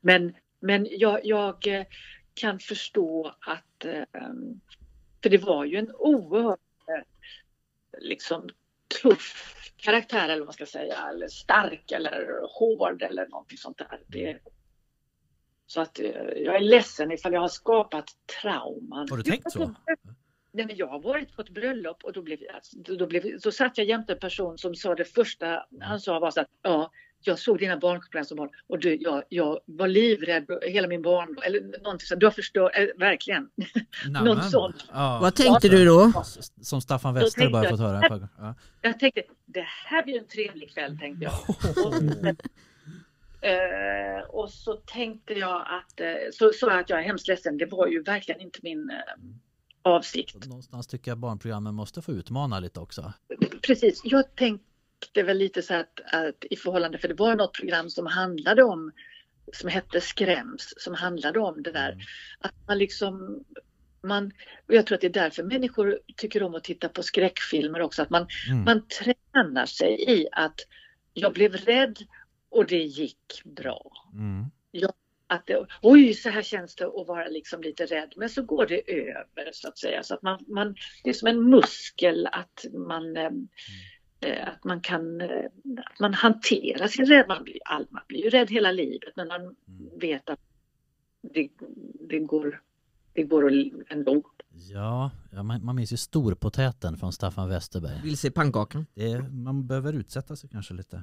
Men, men jag, jag eh, kan förstå att, eh, för det var ju en oerhört eh, liksom tuff karaktär eller vad man ska säga, eller stark eller hård eller någonting sånt där. Det, så att eh, jag är ledsen ifall jag har skapat trauman. Har du tänkt så? Nej, men jag har varit på ett bröllop och då, blev, alltså, då, blev, då satt jag jämte en person som sa det första han sa var så att ja, jag såg dina barnprogram som barn och du, jag, jag var livrädd hela min barn eller någonting så du har förstört, eh, verkligen. Något sånt. Ja. Vad tänkte du då? Som Staffan Westerberg tänkte fått höra. gånger. Ja. Jag tänkte det här blir en trevlig kväll tänkte jag. Eh, och så tänkte jag att, eh, så sa jag att jag är hemskt ledsen, det var ju verkligen inte min eh, avsikt. Någonstans tycker jag barnprogrammen måste få utmana lite också. Precis, jag tänkte väl lite så att, att i förhållande, för det var något program som handlade om, som hette Skräms, som handlade om det där. Mm. Att man liksom, man, och jag tror att det är därför människor tycker om att titta på skräckfilmer också, att man, Mm. man tränar sig i att jag blev rädd och det gick bra. Mm. Att det, oj, så här känns det att vara liksom lite rädd, men så går det över så att säga. Så att man, man, det är som en muskel att man, eh, eh, att man kan eh, att man hanterar sin rädd. Man blir, all, man blir ju rädd hela livet, men man Mm. vet att det, det går, det går ändå. Ja, ja man, man minns ju storpotäten från Staffan Westerberg. Vilse i pannkakan. Det, man behöver utsätta sig kanske lite.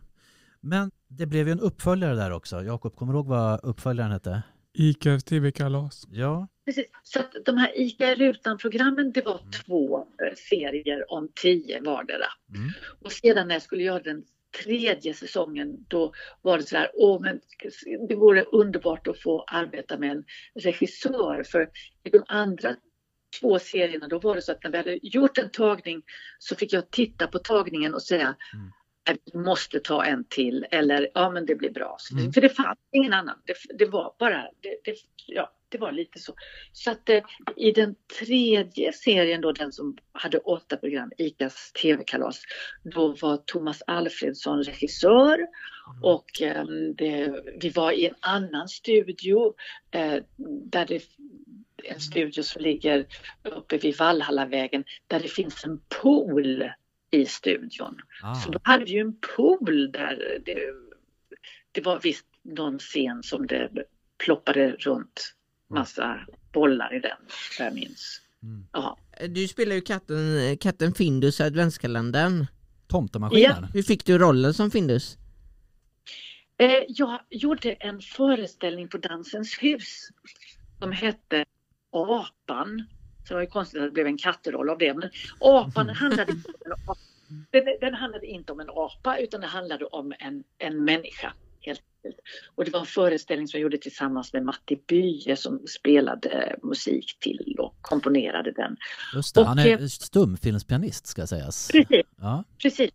Men det blev ju en uppföljare där också. Jakob, kommer du ihåg vad uppföljaren hette? Icas tv-kalas. Ja. Precis. Så att de här ICA rutan-programmen, det var Mm. två eh, serier om tio vardera. Mm. Och sedan när jag skulle göra den tredje säsongen då var det så här, åh men det vore underbart att få arbeta med en regissör för i de andra två serierna då var det så att när vi hade gjort en tagning så fick jag titta på tagningen och säga Mm. "Nej, vi måste ta en till eller ja men det blir bra. Mm. För det fanns ingen annan. Det, det var bara, det, det, ja, det var lite så. Så att eh, i den tredje serien då, den som hade åtta program, ICAs tv-kalas, då var Thomas Alfredsson regissör och eh, det, vi var i en annan studio eh, där det en studio som ligger uppe vid Vallhallavägen där det finns en pool i studion. Ah. Så då hade vi ju en pool där det, det var visst någon scen som det ploppade runt massa bollar i den, vad jag minns. Mm. Ja. Du spelar ju katten, katten Findus i adventskalendern. Tomtemaskinen? Hur fick du rollen som Findus? Eh, jag gjorde en föreställning på Dansens hus som hette Apan. Så det var ju konstigt att det blev en kattroll av det. Men apan handlade inte om en apa. Den, den handlade inte om en apa utan det handlade om en, en människa. Helt enkelt. Och det var en föreställning som jag gjorde tillsammans med Matti Bye som spelade musik till och komponerade den. Just det, Och, han är stumfilmspianist ska sägas. Precis. Ja. Precis.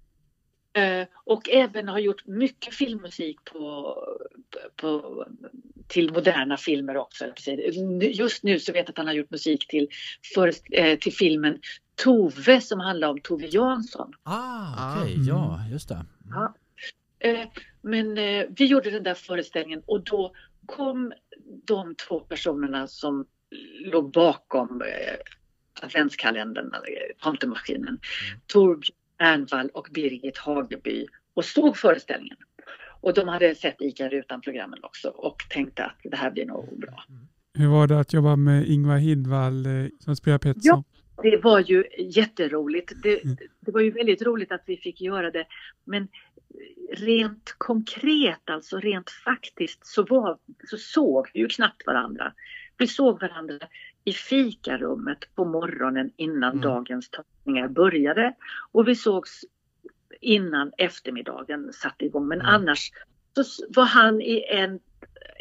Eh, och även har gjort mycket filmmusik på, på, till moderna filmer också. Just nu så vet jag att han har gjort musik till, för, eh, till filmen Tove som handlar om Tove Jansson. Ah, okej, Ah. ja, just det. Ja. Eh, men vi gjorde den där föreställningen och då kom de två personerna som låg bakom adventskalendern, eller tomtemaskinen, Torbjörn Ernvall och Birgit Hageby och såg föreställningen. Och de hade sett ICA Rutan-programmen också och tänkte att det här blir nog bra. Hur var det att jobba med Ingvar Hidvall eh, som spelar Pettersson? Ja. Det var ju jätteroligt. Det, det var ju väldigt roligt att vi fick göra det. Men rent konkret, alltså rent faktiskt, så, var, så såg vi ju knappt varandra. Vi såg varandra i fikarummet på morgonen innan mm. dagens tagningar började och vi sågs innan eftermiddagen satte igång. Men mm. annars så var han i en,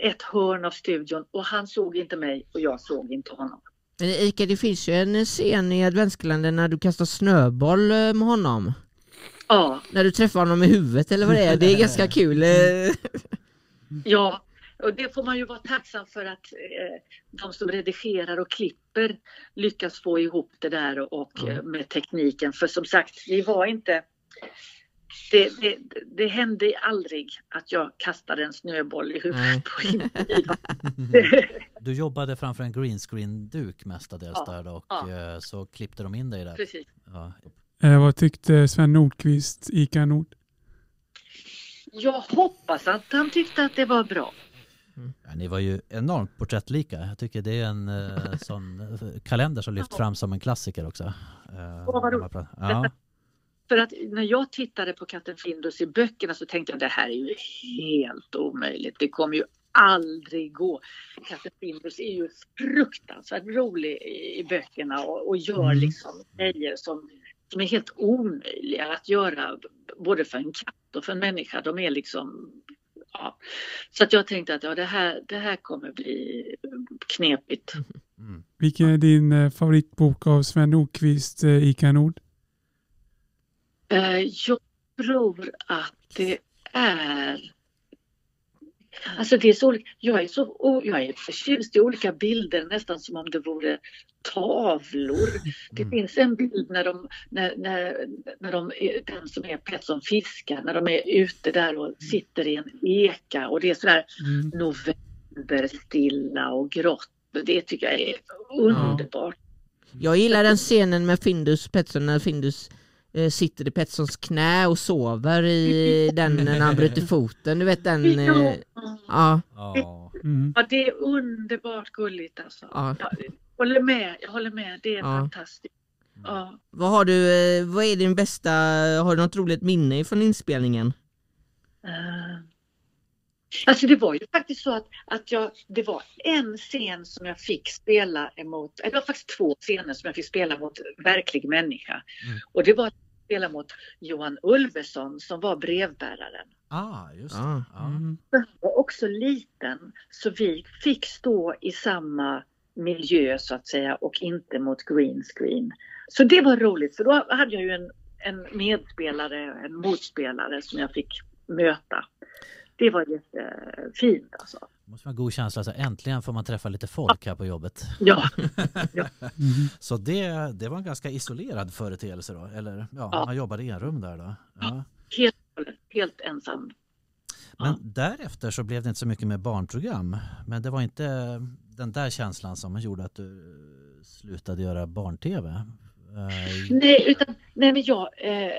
ett hörn av studion och han såg inte mig och jag såg inte honom. Men Ika, det finns ju en scen i adventskalendern när du kastar snöboll eh, med honom. Ja. När du träffar honom i huvudet eller vad det är. Det är ganska kul. Eh. ja, och det får man ju vara tacksam för att eh, de som redigerar och klipper lyckas få ihop det där och, mm. med tekniken. För som sagt, vi var inte det, det, det, hände aldrig att jag kastade en snöboll i huvudet på Du jobbade framför en greenscreen-duk mestadels ja, där och ja. Eh, så klippte de in dig där. Precis. Ja. Eh, vad tyckte Sven Nordqvist, ICA Nord? Jag hoppas att han tyckte att det var bra. Ni var ju enormt porträttlika. Jag tycker det är en eh, sån eh, kalender som lyft fram som en klassiker också. Eh, vad ja. För att när jag tittade på katten Findus i böckerna så tänkte jag det här är ju helt omöjligt. Det kommer ju aldrig gå. Katten Findus är ju fruktansvärt rolig i, i böckerna och, och gör mm. liksom grejer som, som är helt omöjliga att göra både för en katt och för en människa. De är liksom Ja. Så att jag tänkte att ja, det, här, det här kommer bli knepigt. Mm. Vilken är din eh, favoritbok av Sven Nordqvist, eh, Ica Nord? Eh, jag tror att det är Alltså det är så, jag, är så, jag är förtjust i olika bilder nästan som om det vore tavlor. Det mm. finns en bild när de, när, när, när de, den som är Pettersson fiskar, när de är ute där och sitter i en eka och det är sådär mm. novemberstilla och grått. Det tycker jag är underbart. Jag gillar den scenen med Findus Pettersson när Findus sitter i Petterssons knä och sover i den när han bryter foten. Du vet den... Ja. Eh, ja. Mm. ja, det är underbart gulligt alltså. Ja. Jag håller med, jag håller med. Det är ja. fantastiskt. Ja. Vad har du, eh, vad är din bästa, har du något roligt minne från inspelningen? Uh, alltså det var ju faktiskt så att, att jag, det var en scen som jag fick spela emot, det var faktiskt två scener som jag fick spela mot verklig människa. Mm. Och det var spela mot Johan Ulveson som var brevbäraren. Ah, just det. Ah. Mm. Han var också liten så vi fick stå i samma miljö så att säga och inte mot green screen. Så det var roligt för då hade jag ju en, en medspelare, en motspelare som jag fick möta. Det var jättefint alltså. Måste vara en god känsla, så äntligen får man träffa lite folk här på jobbet. Ja. ja. så det, det var en ganska isolerad företeelse då? Eller ja, ja. man jobbade i en rum där då? Ja. Helt, helt ensam. Men därefter så blev det inte så mycket med barnprogram. Men det var inte den där känslan som gjorde att du slutade göra barn-tv? Eh, nej, utan nej men jag, eh,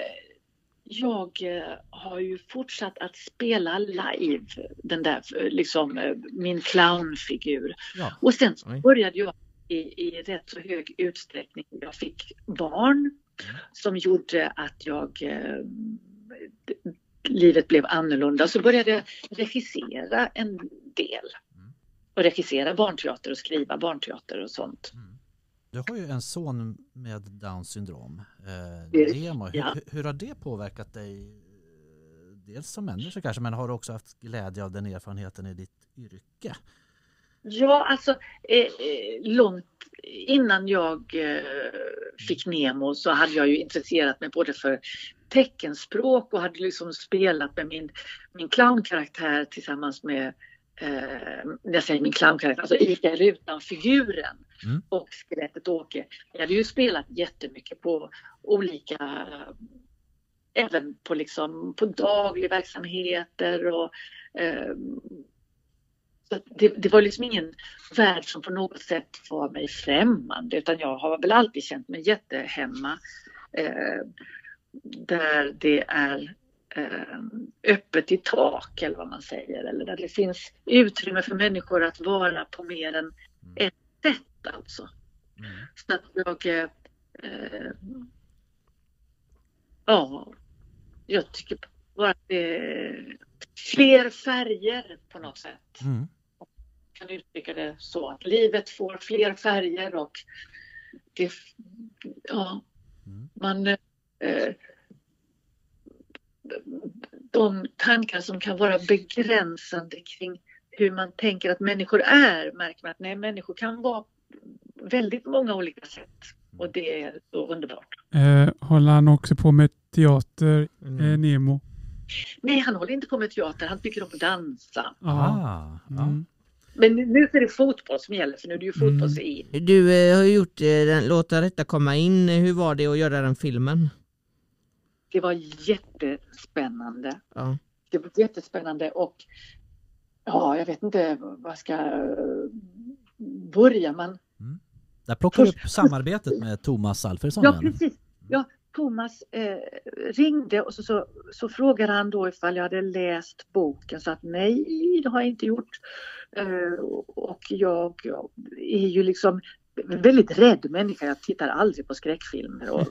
jag eh, har ju fortsatt att spela live, den där, liksom eh, min clownfigur. Ja. Och sen började jag i, i rätt så hög utsträckning, jag fick barn mm. som gjorde att jag eh, livet blev annorlunda. Så började jag regissera en del. Mm. Och regissera barnteater och skriva barnteater och sånt. Mm. Du har ju en son med Downs syndrom, eh, Remo. Ja. Hur, hur, har det påverkat dig? Eh, dels som människa kanske, men har du också haft glädje av den erfarenheten i ditt yrke? Ja, alltså eh, eh långt innan jag eh, fick Nemo så hade jag ju intresserat mig både för teckenspråk och hade liksom spelat med min, min clownkaraktär tillsammans med eh, jag säger min clownkaraktär, alltså Ica Rutan-figuren mm. och skelettet Åke. Jag hade ju spelat jättemycket på olika, även på liksom på daglig verksamheter och eh, så det, det, var liksom ingen värld som på något sätt var mig främmande utan jag har väl alltid känt mig jättehemma. Eh, där det är öppet i tak eller vad man säger. Eller där det finns utrymme för människor att vara på mer än ett sätt alltså. Mm. Så att jag... Eh, eh, ja, jag tycker bara att det är fler färger på något sätt. Mm. kan uttrycka det så att livet får fler färger och det, ja, Mm. man eh, de tankar som kan vara begränsande kring hur man tänker att människor är märker man att nej, människor kan vara väldigt många olika sätt och det är så underbart. Eh, håller han också på med teater, Mm. eh, Nemo? Nej, han håller inte på med teater, han tycker om att dansa. Ja. Ah, ja. Mm. Men nu är det fotboll som gäller för nu är det ju Mm. fotbolls-EM. Du eh, har gjort eh, den, Låta detta komma in. Hur var det att göra den filmen? Det var jättespännande. Ja. Det var jättespännande och ja, jag vet inte vad jag ska eh, börja men Där plockar du upp samarbetet med Thomas Alfredsson ja precis. Ja, Thomas eh, ringde och så, så, så frågade han då ifall jag hade läst boken så att nej, det har jag inte gjort. Eh, och jag är ju liksom väldigt rädd människa. Jag tittar aldrig på skräckfilmer och,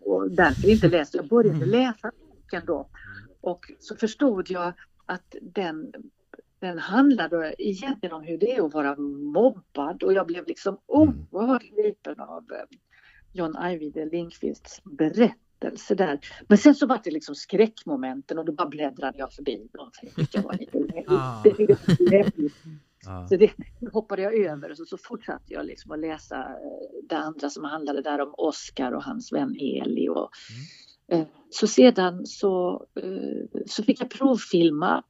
och därför inte läst. Jag började läsa boken då och så förstod jag att den den handlade egentligen om hur det är att vara mobbad och jag blev liksom oerhört gripen av eh, John Ajvide Lindqvists berättelse där. Men sen så var det liksom skräckmomenten och då bara bläddrade jag förbi dem. jag var lite läbbigt. Ja. Så det hoppade jag över och så, så fortsatte jag liksom att läsa eh, det andra som handlade där om Oscar och hans vän Eli. Och, eh, så sedan så, eh, så fick jag provfilma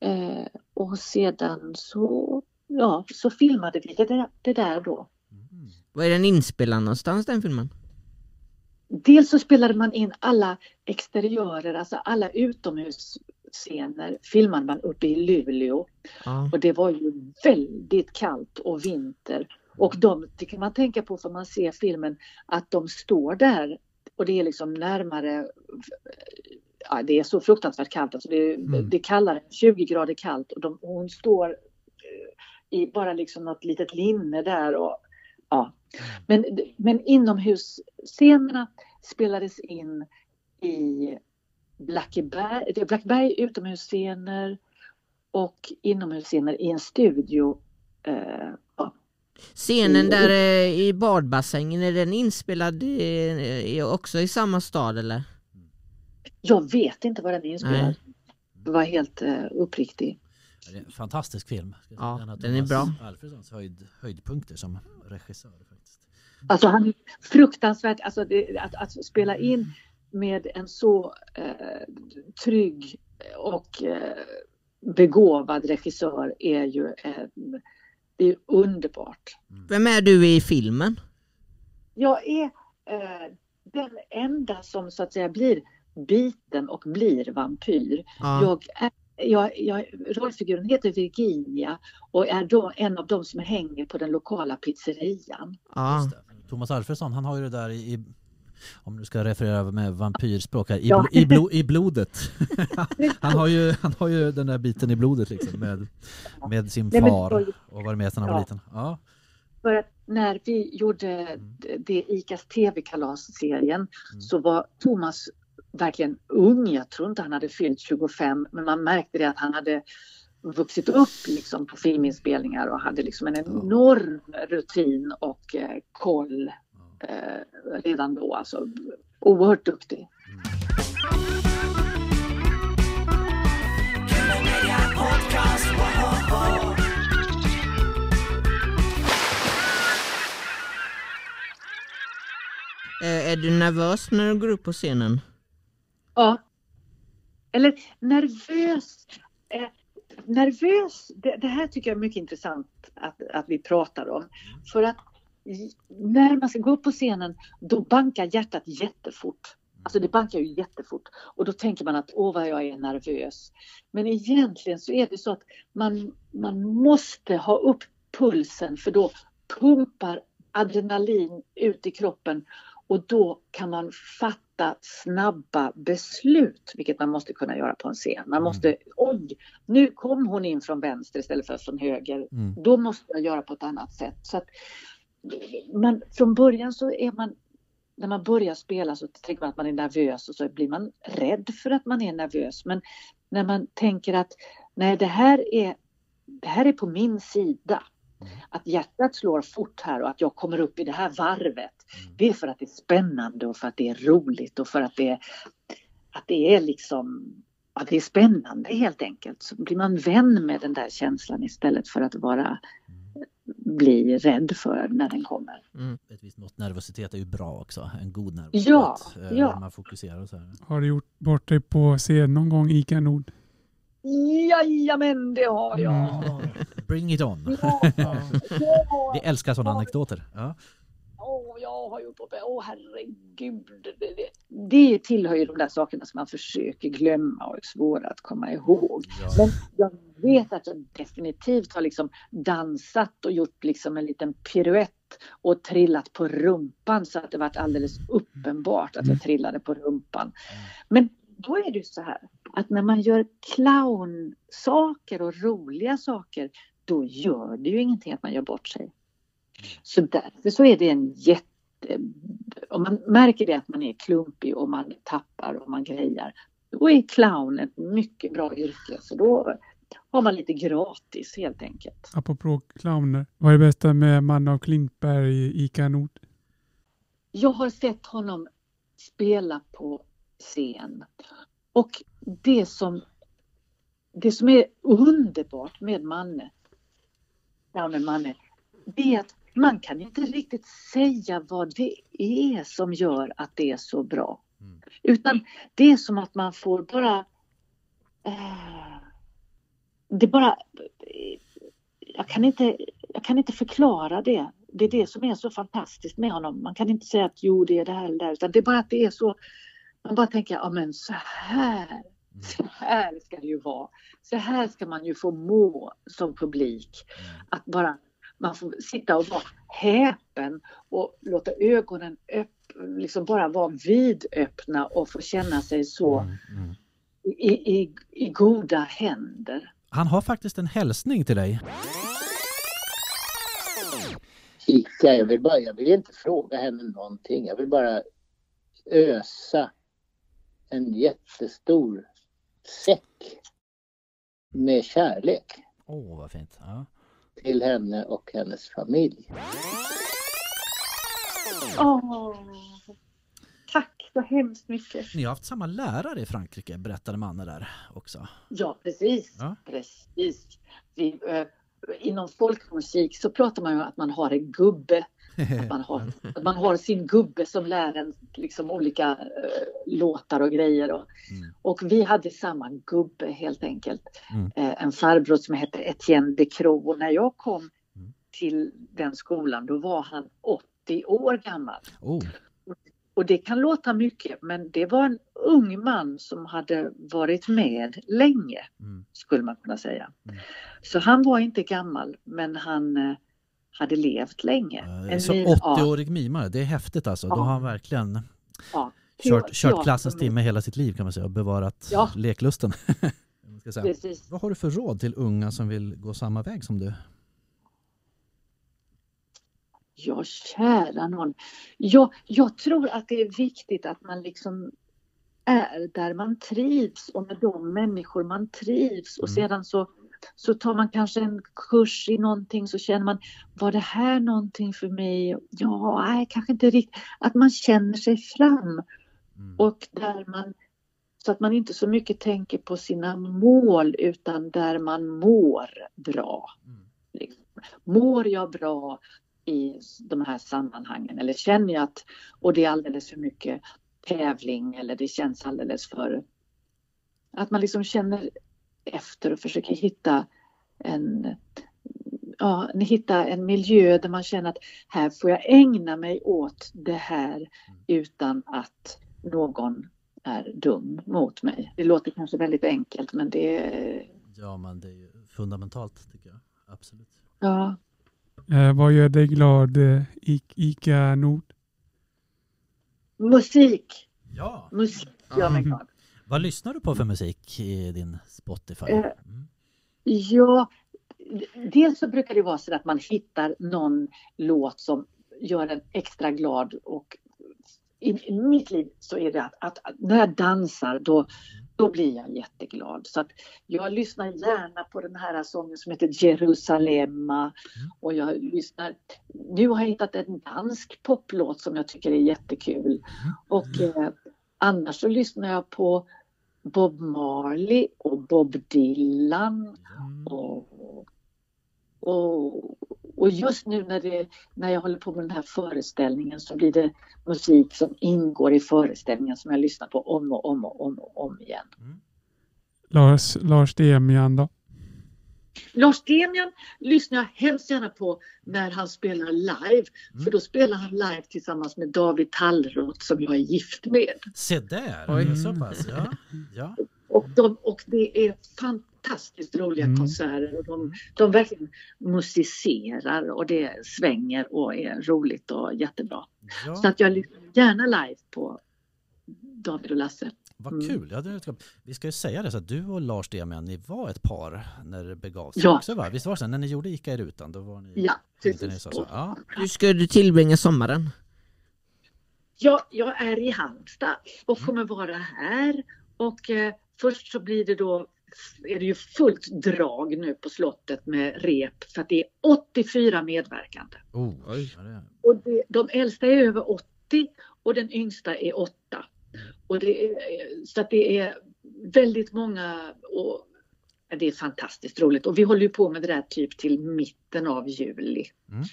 eh, och sedan så, ja, så filmade vi det där, det där då. Mm. Var är den inspelad någonstans den filmen? Dels så spelade man in alla exteriörer, alltså alla utomhusscener filmade man uppe i Luleå. Ja. Och det var ju väldigt kallt och vinter. Och de, det kan man tänka på för man ser filmen, att de står där och det är liksom närmare, ja, det är så fruktansvärt kallt, alltså det, Mm. det är kallare, 20 grader kallt och, de, och hon står eh, i bara liksom något litet linne där och ja. Men, men inomhusscenerna spelades in i Blackeberg, Blackeberg utomhusscener och inomhusscener i en studio. Eh, ja. Scenen där eh, i badbassängen, är den inspelad eh, också i samma stad eller? Jag vet inte var den är inspelad. Nej. Jag var helt eh, uppriktig. Det är en fantastisk film. Ja, En av den är bra. Alfredsons höjd, höjdpunkter som regissör. Faktiskt. Alltså han är fruktansvärt, alltså det, att, att spela in med en så eh, trygg och eh, begåvad regissör är ju eh, det är underbart. Vem är du i filmen? Jag är eh, den enda som så att säga blir biten och blir vampyr. Ja. Jag är, jag, jag, rollfiguren heter Virginia och är då en av de som hänger på den lokala pizzerian. Det. Thomas Alfredsson, han har ju det där i om du ska referera med vampyrspråk här, i, Ja. blo, i, blo, i blodet. han, har ju, han har ju den där biten i blodet liksom med, med sin Nej, men far och var med sedan han var liten. Ja. För att när vi gjorde d- det ICAs TV-kalas-serien så var Thomas verkligen ung. Jag tror inte han hade fyllt 25 men man märkte det att han hade vuxit upp liksom på filminspelningar och hade liksom en enorm rutin och eh, koll eh, redan då. Alltså, oerhört duktig. Eh, Är du nervös när du går upp på scenen? Ja. Eller nervös. Eh, nervös, det, det här tycker jag är mycket intressant att, att vi pratar om. För att när man ska gå upp på scenen då bankar hjärtat jättefort. Alltså det bankar ju jättefort och då tänker man att åh vad jag är nervös. Men egentligen så är det så att man, man måste ha upp pulsen för då pumpar adrenalin ut i kroppen och då kan man fatta snabba beslut, vilket man måste kunna göra på en scen. Man Mm. måste, oj, nu kom hon in från vänster istället för från höger. Mm. Då måste jag göra på ett annat sätt. Så att, man, från början så är man, när man börjar spela så tänker man att man är nervös och så blir man rädd för att man är nervös. Men när man tänker att nej, det här är, det här är på min sida. Att hjärtat slår fort här och att jag kommer upp i det här varvet. Det är för att det är spännande och för att det är roligt och för att det är, att det är liksom att det är spännande helt enkelt. Så blir man vän med den där känslan istället för att vara bli rädd för när den kommer. Ett visst mått nervositet är ju bra också. En god nervositet. Ja, eh, ja. när Man fokuserar så här. Har du gjort bort dig på scen någon gång, Ica Nord? Jajamän, det har jag. Mm. Bring it on. Ja, ja. Vi älskar sådana anekdoter. Ja. Åh, jag har gjort uppe. Åh, herregud. Det, det, tillhör ju de där sakerna som man försöker glömma och är svåra att komma ihåg. Men jag vet att jag definitivt har liksom dansat och gjort liksom en liten piruett och trillat på rumpan så att det varit alldeles uppenbart att jag trillade på rumpan. Men då är det så här att när man gör clownsaker och roliga saker då gör det ju ingenting att man gör bort sig. Så därför så är det en jätte... Om man märker det att man är klumpig och man tappar och man grejar, då är clown ett mycket bra yrke. Så då har man lite gratis helt enkelt. Apropå clowner, vad är det bästa med Manne av Klintberg i Ica Nord? Jag har sett honom spela på scen och det som, det som är underbart med Manne, clownen Manne, det är att man kan inte riktigt säga vad det är som gör att det är så bra. Mm. Utan det är som att man får bara... Eh, det bara... Jag kan, inte, jag kan inte förklara det. Det är det som är så fantastiskt med honom. Man kan inte säga att jo, det är det här eller det här. Utan det är bara att det är så... Man bara tänker, ja men så här. Så här ska det ju vara. Så här ska man ju få må som publik. Att bara man får sitta och vara häpen och låta ögonen upp, liksom bara vara vidöppna och få känna sig så Mm, mm. i, i, i goda händer. Han har faktiskt en hälsning till dig. Ica, jag vill, bara, jag vill inte fråga henne någonting. Jag vill bara ösa en jättestor säck med kärlek Åh, vad fint. Ja. Till henne och hennes familj. Åh, tack så hemskt mycket. Ni har haft samma lärare i Frankrike, berättade Manne där också. Ja, precis. Ja. precis. Vi, eh, inom folkmusik så pratar man ju om att man har en gubbe. Att man har, att man har sin gubbe som lär en liksom olika eh, låtar och grejer. Och, Mm. och vi hade samma gubbe helt enkelt. Mm. Eh, en farbror som hette Etienne de Croo. Och när jag kom Mm. till den skolan då var han 80 år gammal. Oh, Och det kan låta mycket men det var en ung man som hade varit med länge mm. skulle man kunna säga. Mm. Så han var inte gammal men han eh, hade levt länge. En Så mil- 80-årig mimare, det är häftigt alltså. Då Ja. har han verkligen ja, kört, kört klassens timme hela sitt liv kan man säga och bevarat Ja. leklusten. Vad har du för råd till unga som vill gå samma väg som du? Ja, kära någon. Jag, jag tror att det är viktigt att man liksom är där man trivs och med de människor man trivs och Mm. sedan så, så tar man kanske en kurs i någonting så känner man, var det här någonting för mig? Ja, nej, kanske inte riktigt. Att man känner sig fram Mm. och där man så att man inte så mycket tänker på sina mål utan där man mår bra. Mm. Liksom. Mår jag bra i de här sammanhangen eller känner jag att och det är alldeles för mycket tävling eller det känns alldeles för att man liksom känner efter och försöker hitta en ja, hitta en miljö där man känner att här får jag ägna mig åt det här utan att någon är dum mot mig. Det låter kanske väldigt enkelt men det är, Ja, men det är ju fundamentalt tycker jag. Absolut. ja, Eh, vad gör dig glad, eh, I- Ica Nord? musik. Ja. Musik gör mig Mm. glad. Vad lyssnar du på för musik i din Spotify? Eh, Mm. Ja, dels så brukar det vara så att man hittar någon låt som gör en extra glad och i, i mitt liv så är det att, att, att när jag dansar då, då blir jag jätteglad. Så att jag lyssnar gärna på den här sången som heter Jerusalema och jag lyssnar, nu har jag hittat en dansk poplåt som jag tycker är jättekul och eh, annars så lyssnar jag på Bob Marley och Bob Dylan och, och, och just nu när, det, när jag håller på med den här föreställningen så blir det musik som ingår i föreställningen som jag lyssnar på om och om och om och om igen. Lars, Lars Demian då? Lars Demian lyssnar jag hemskt gärna på när han spelar live. För då spelar han live tillsammans med David Tallroth som jag är gift med. Se där, Oj. så pass. Ja. Ja. Och, de, och det är fantastiskt roliga Mm. konserter och de, de verkligen musicerar och det svänger och är roligt och jättebra. Så Ja. att jag lyssnar gärna live på David och Lasse. Vad Mm. kul. Ja, det, vi ska ju säga det så att du och Lars Demian, ni var ett par när det begav sig Ja. också va? Visst var det så? När ni gjorde Ica i rutan, då var ni... Ja, ni precis. så, så. Ja. Hur ska du tillbringa sommaren? Ja, jag är i Halmstad och kommer vara här. Och eh, först så blir det då är det ju fullt drag nu på slottet med rep för att det är 84 medverkande. Oh, Oj. Och det, de äldsta är över 80 och den yngsta är 8. Och det är, så att det är väldigt många och det är fantastiskt roligt. Och vi håller ju på med det där typ till mitten av juli. Mm.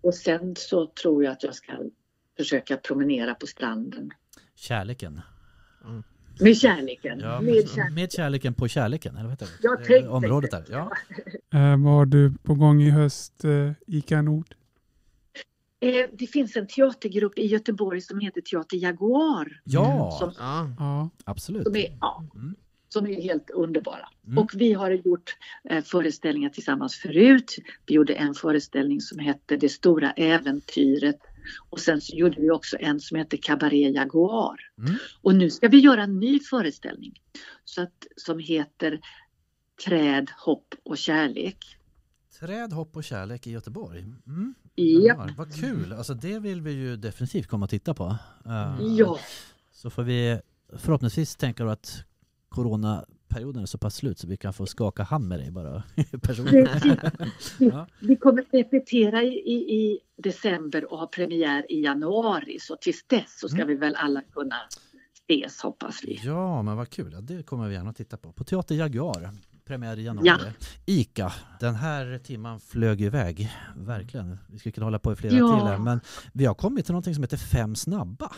Och sen så tror jag att jag ska försöka promenera på stranden. Kärleken. Med kärleken. Ja, med kärleken. med kärleken på kärleken, eller vad heter det? Jag Eh, tänkte- Området där. Ja. Eh, vad har du på gång i höst, eh, Ica Nord? Eh, det finns en teatergrupp i Göteborg som heter Teater Jaguar. ja, Som, Ja. Ja. absolut. som, är, ja, Mm. som är helt underbara. Mm. Och vi har gjort eh, föreställningar tillsammans förut. Vi gjorde en föreställning som hette Det stora äventyret. Och sen så gjorde vi också en som hette Cabaret Jaguar. Mm. Och nu ska vi göra en ny föreställning så att, som heter Träd, hopp och kärlek. Träd, hopp och kärlek i Göteborg. Mm. Ja. Vad kul, alltså det vill vi ju definitivt komma och titta på. Eh, Ja, Så får vi förhoppningsvis tänka då att coronaperioden är så pass slut så vi kan få skaka hand med dig bara personligen. Ja. Vi kommer repetera i, i, i december och ha premiär i januari. Så tills dess så ska Mm. vi väl alla kunna ses hoppas vi. Ja, men vad kul. Ja, det kommer vi gärna att titta på. På Teater Jaguar. Premiär i januari. Ja. Ica. Den här timman flög iväg. Verkligen. Vi skulle kunna hålla på i flera Ja. till här. Men vi har kommit till någonting som heter Fem snabba.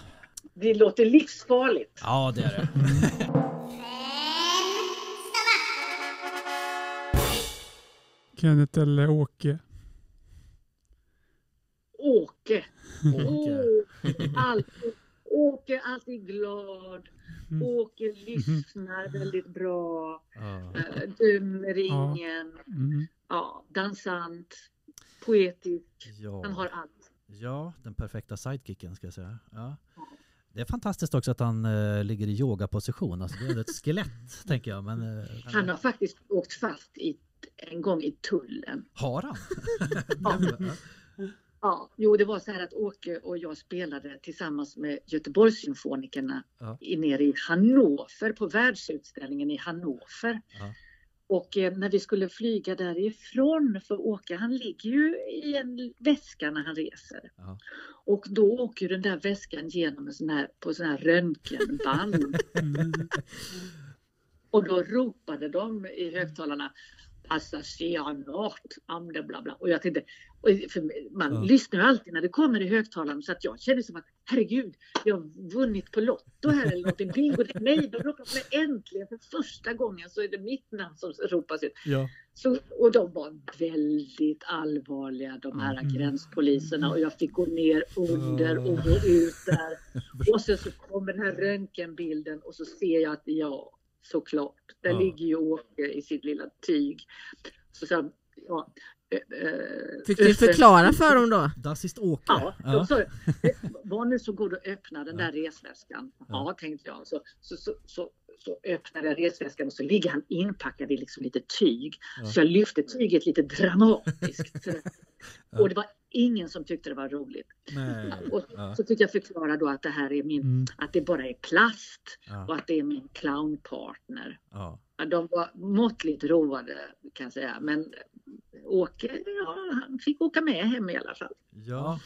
Det låter livsfarligt. Ja, det är det. Kenneth eller Åke? Åke. Åke. Åke, alltid, Åke är alltid glad. Mm. Åke lyssnar väldigt bra. Eh, Dömer ingen. Mm. Ja, dansant. Poetisk. Ja. Han har allt. ja, den perfekta sidekicken ska jag säga. Ja. Det är fantastiskt också att han eh, ligger i yogaposition. Alltså, det är ett skelett, tänker jag. Men, eh, Han har faktiskt åkt fast i, en gång i tullen. Har han? Ja. Ja, jo, det var så här att Åke och jag spelade tillsammans med Göteborgssymfonikerna Ja. nere i Hannover på världsutställningen i Hannover. Ja. Och eh, när vi skulle flyga därifrån, för Åke han ligger ju i en väska när han reser. Ja. Och då åker den där väskan genom en sån här, på sån här röntgenband. Och då ropade de i högtalarna passagerarnart, amde bla bla. Och jag tänkte, för man Ja. lyssnar ju alltid när det kommer i högtalaren så att jag kände som att herregud, jag har vunnit på Lotto här eller någonting. Bingo, det är mig, de ropar på mig äntligen för första gången så är det mitt namn som ropas ut. Ja. Så, och de var väldigt allvarliga de här Mm. gränspoliserna och jag fick gå ner under och gå ut där. Och sen så kommer den här röntgenbilden och så ser jag att ja, såklart, där Ja. ligger ju Åke i sitt lilla tyg. Så jag, ja, eh, Fick du förklara för dem då? Dassist Åke. Ja, Ja. de sa, var nu så god och öppna den där resväskan. Ja, tänkte jag. Så, så, så, så, öppnade jag resväskan och så ligger han inpackad i liksom lite tyg. Så jag lyfte tyget lite dramatiskt. sådär. Och det var ingen som tyckte det var roligt. Nej. Och Ja. så fick jag förklara då att det här är min, Mm. att det bara är plast Ja. och att det är min clownpartner. Ja. Ja, De var måttligt roade kan jag säga. Men Åke, ja, han fick åka med hem i alla fall. Ja.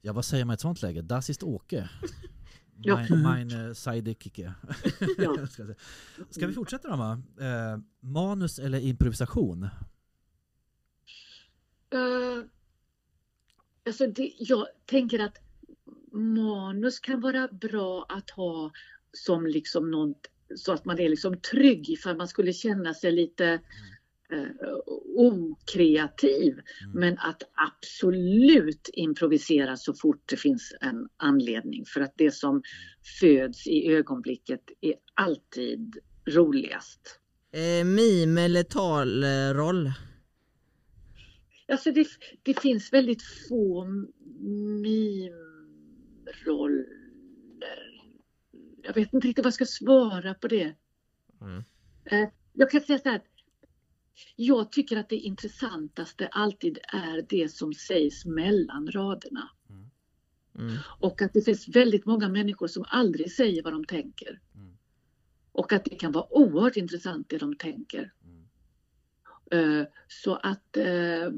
ja, vad säger man i ett sånt läge? Das ist Åke. Ja. Mein, mein eh. Ja. Ska, vi fortsätta då? Va? Eh, manus eller improvisation? Uh, alltså det, jag tänker att manus kan vara bra att ha som liksom något så att man är liksom trygg ifall man skulle känna sig lite eh, okreativ. Mm. Men att absolut improvisera så fort det finns en anledning. För att det som föds i ögonblicket är alltid roligast. Eh, mime eller talroll? Alltså det, det finns väldigt få mimroller. Jag vet inte riktigt vad jag ska svara på det. Mm. Eh, Jag kan säga så här. att Jag tycker att det intressantaste alltid är det som sägs mellan raderna. Mm. Och att det finns väldigt många människor som aldrig säger vad de tänker. Mm. Och att det kan vara oerhört intressant det de tänker. Mm. Eh, Så att eh,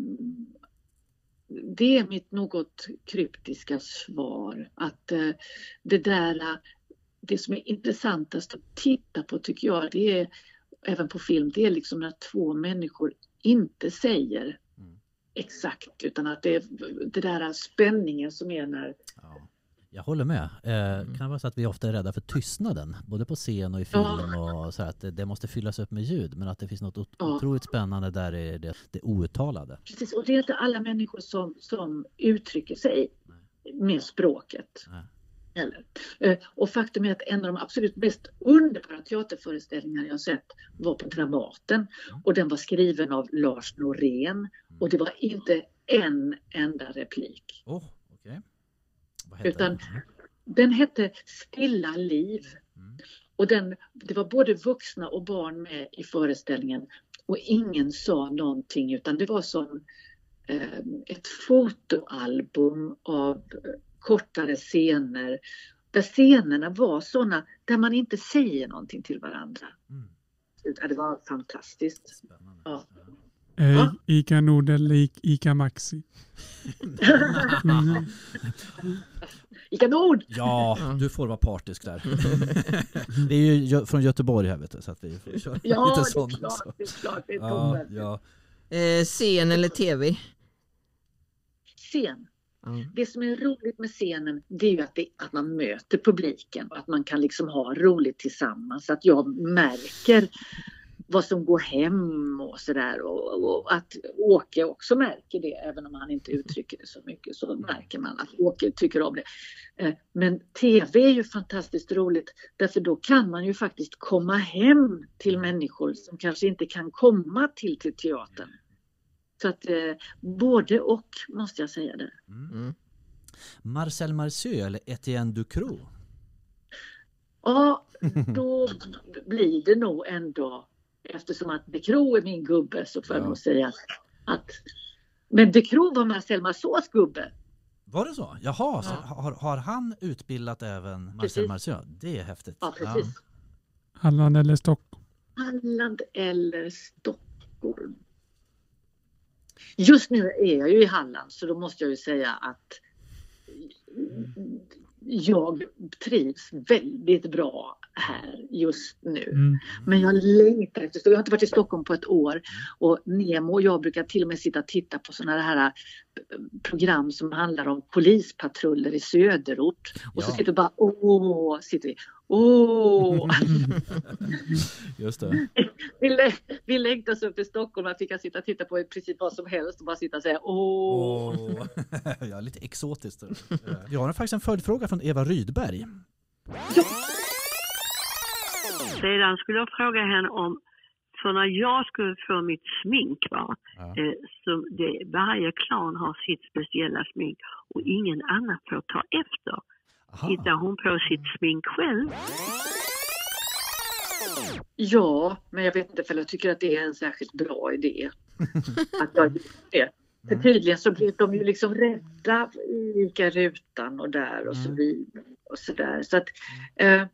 det är mitt något kryptiska svar. Att eh, det där, det som är intressantast att titta på tycker jag, det är även på film, det är liksom när två människor inte säger Mm. exakt utan att det är det där spänningen som är när Ja. Jag håller med. Eh, kan det vara så att vi ofta är rädda för tystnaden, både på scen och i film och så att det, det måste fyllas upp med ljud, men att det finns något ot- Ja. otroligt spännande där är det, det outtalade. Precis, och det är inte alla människor som, som uttrycker sig med språket. Nej. Heller. Eh, Och faktum är att en av de absolut mest underbara teaterföreställningar jag sett var på Dramaten. Och den var skriven av Lars Norén. Och det var inte en enda replik. Vad heter Utan den? den hette Stilla liv. Mm. Och den, det var både vuxna och barn med i föreställningen. Och ingen sa någonting utan det var som eh, ett fotoalbum av eh, kortare scener. Där scenerna var sådana där man inte säger någonting till varandra. Mm. Det var fantastiskt. Spännande. Ja. Eh. Ica Nord eller I- Ica Maxi? Mm. Ica Nord! Ja, du får vara partisk där. vi är ju Gö- från Göteborg här vet du, så att vi får köra Ja, lite det är klart, det är klart. Det är Ja, ja. Eh, scen eller tv? Scen. Mm. Det som är roligt med scenen det är ju att, det, att man möter publiken och att man kan liksom ha roligt tillsammans. Att jag märker vad som går hem och sådär. Och, och att Åke också märker det, även om han inte uttrycker det så mycket. Så märker man att Åke tycker om det. Eh, men TV är ju fantastiskt roligt därför då kan man ju faktiskt komma hem till människor som kanske inte kan komma till, till teatern. Så att eh, både och måste jag säga det. Mm. Marcel Marceau eller Etienne Ducrot? Ja, då blir det nog ändå, eftersom att De Croo är min gubbe så får jag Ja. nog säga att men De Croo var Marcel Marceaus gubbe. Var det så? Jaha, så har, har han utbildat även Marcel Precis. Marceau? Det är häftigt. Ja, precis. Halland eller Stockholm? Halland eller Stockholm. Just nu är jag ju i Halland så då måste jag ju säga att jag trivs väldigt bra här just nu. Mm. Men jag längtar efter Jag har inte varit i Stockholm på ett år och Nemo och jag brukar till och med sitta och titta på sådana här program som handlar om polispatruller i söderort. Och så Ja. sitter vi bara åh, sitter vi. Åh! Just det. vi, lä- vi längtar så upp i Stockholm att vi kan sitta och titta på i princip vad som helst och bara sitta och säga åh. Åh. ja, lite exotiskt. Vi har faktiskt en följdfråga från Eva Rydberg. Sedan skulle jag fråga henne om för när jag skulle få mitt smink, va, Ja. eh, så det, varje klan har sitt speciella smink och ingen annan får ta efter. Aha. Hittar hon på sitt smink själv Ja, men jag vet inte för jag tycker att det är en särskilt bra idé. att jag gjorde det. För tydligen så blev de ju liksom rädda i Ica rutan och där och så Mm. vidare. Och så där. Så att, eh, eh,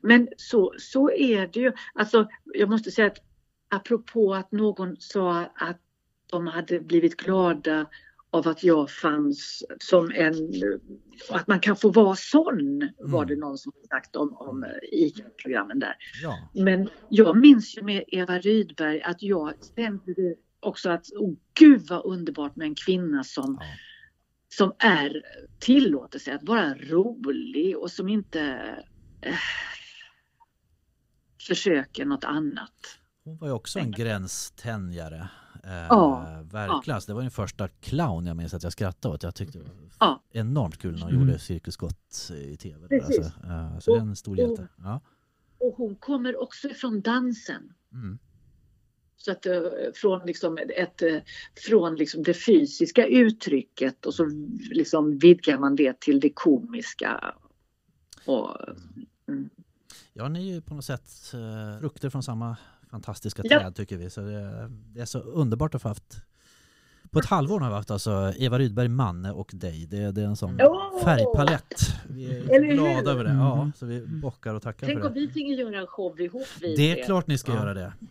men så, så är det ju. Alltså, jag måste säga att apropå att någon sa att de hade blivit glada av att jag fanns som en, att man kan få vara sån var det någon som sagt om, om ICA-programmen där. Ja. Men jag minns ju med Eva Rydberg att jag kände också att, oh, gud vad underbart med en kvinna som, Ja. som är, tillåter sig att vara rolig och som inte eh, försöker något annat. Hon var ju också en gränstänjare. Eh, Ja, verkligen. Alltså, Det var den första clown jag minns att jag skrattade åt. Jag tyckte det var Ja. enormt kul när hon Mm. gjorde Cirkus Gott i tv. där, Precis. Alltså. Eh, så det är en stor hjälte. Ja. Och hon kommer också ifrån dansen. Mm. Så att eh, från, liksom ett, eh, från liksom det fysiska uttrycket och så liksom vidgar man det till det komiska. Och, mm. Ja, ni är ju på något sätt eh, frukter från samma fantastiska Ja. träd tycker vi. Så det, det är så underbart att få haft på ett halvår har vi haft alltså Eva Rydberg, Manne och dig. Det, det är en sån Åh! färgpalett. Vi är glada över det. Ja, Mm. så vi bockar och tackar Tänk för om det. vi finge göra en show ihop vi Det är klart ni ska Ja. göra det.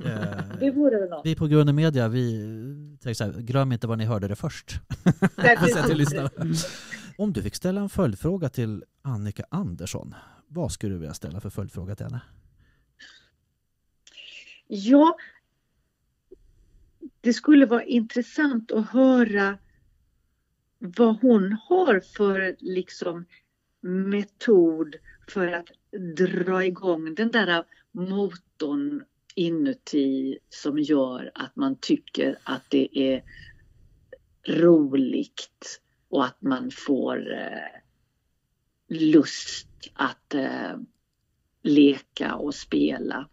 Det Eh, vore väl något. vi på Grund Media, vi tänker så här, glöm inte var ni hörde det först. Precis. lyssnarna. Om du fick ställa en följdfråga till Annika Andersson, vad skulle du vilja ställa för följdfråga till henne? Ja, det skulle vara intressant att höra vad hon har för liksom metod för att dra igång den där motorn inuti som gör att man tycker att det är roligt och att man får eh, lust att eh, leka och spela.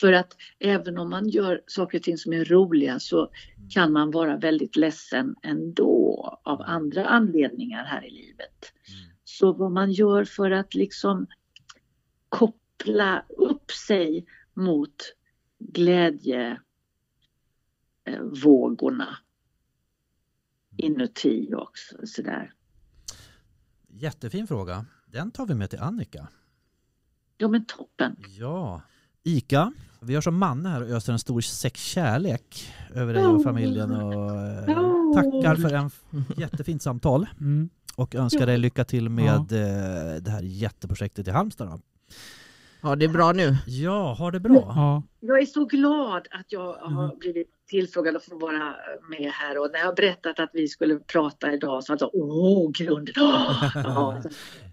För att även om man gör saker och ting som är roliga så kan man vara väldigt ledsen ändå av andra anledningar här i livet. Så vad man gör för att liksom koppla upp sig mot glädjevågorna inuti också. Sådär. Jättefin fråga. Den tar vi med till Annika. Ja men toppen. Ja. Ica, vi gör som Manne här och öser en stor säck kärlek över dig och familjen och eh, Oh. tackar för en jättefint samtal Mm. och önskar Ja. dig lycka till med eh, det här jätteprojektet i Halmstad. Ja, det är bra nu. Ja, ha det bra. Ja. Jag är så glad att jag har Mm. blivit tillfrågad att få vara med här och när jag har berättat att vi skulle prata idag så alltså åh grunden. Åh! Ja,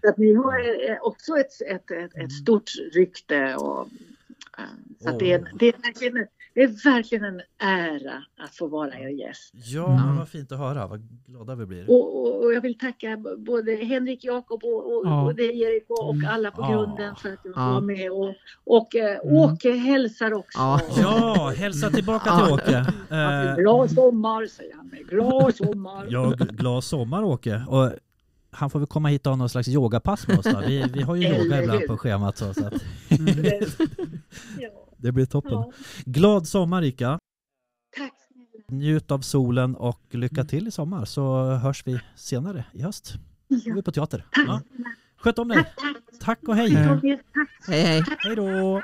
så, att ni har eh, också ett, ett, ett, ett stort rykte och eh, så att det, är, det, är verkligen, en- det är verkligen en ära att få vara er gäst. Ja, men vad fint att höra. Vad glada vi blir. Och, och, och jag vill tacka både Henrik, Jakob och, och, Ja. och dig Erik och, och alla på Ja. grunden för att Ja. var med. Och, och Mm. Åke hälsar också. Ja. Ja, hälsa tillbaka till Åke. Eh, Glad sommar säger han med. Glad sommar. Ja, glad sommar Åke. Och han får väl komma hit och ha någon slags yogapass med oss då. Vi, vi har ju yoga ibland på schemat så, så att Ja. Det blir toppen. Ja. Glad sommar Rika. Tack snälla. Njut av solen och lycka till i sommar så hörs vi senare i höst. Då är Ja. vi på teater. Tack Ja. Sköt om dig. Tack, tack. Tack och hej. Hej hej. Hej då.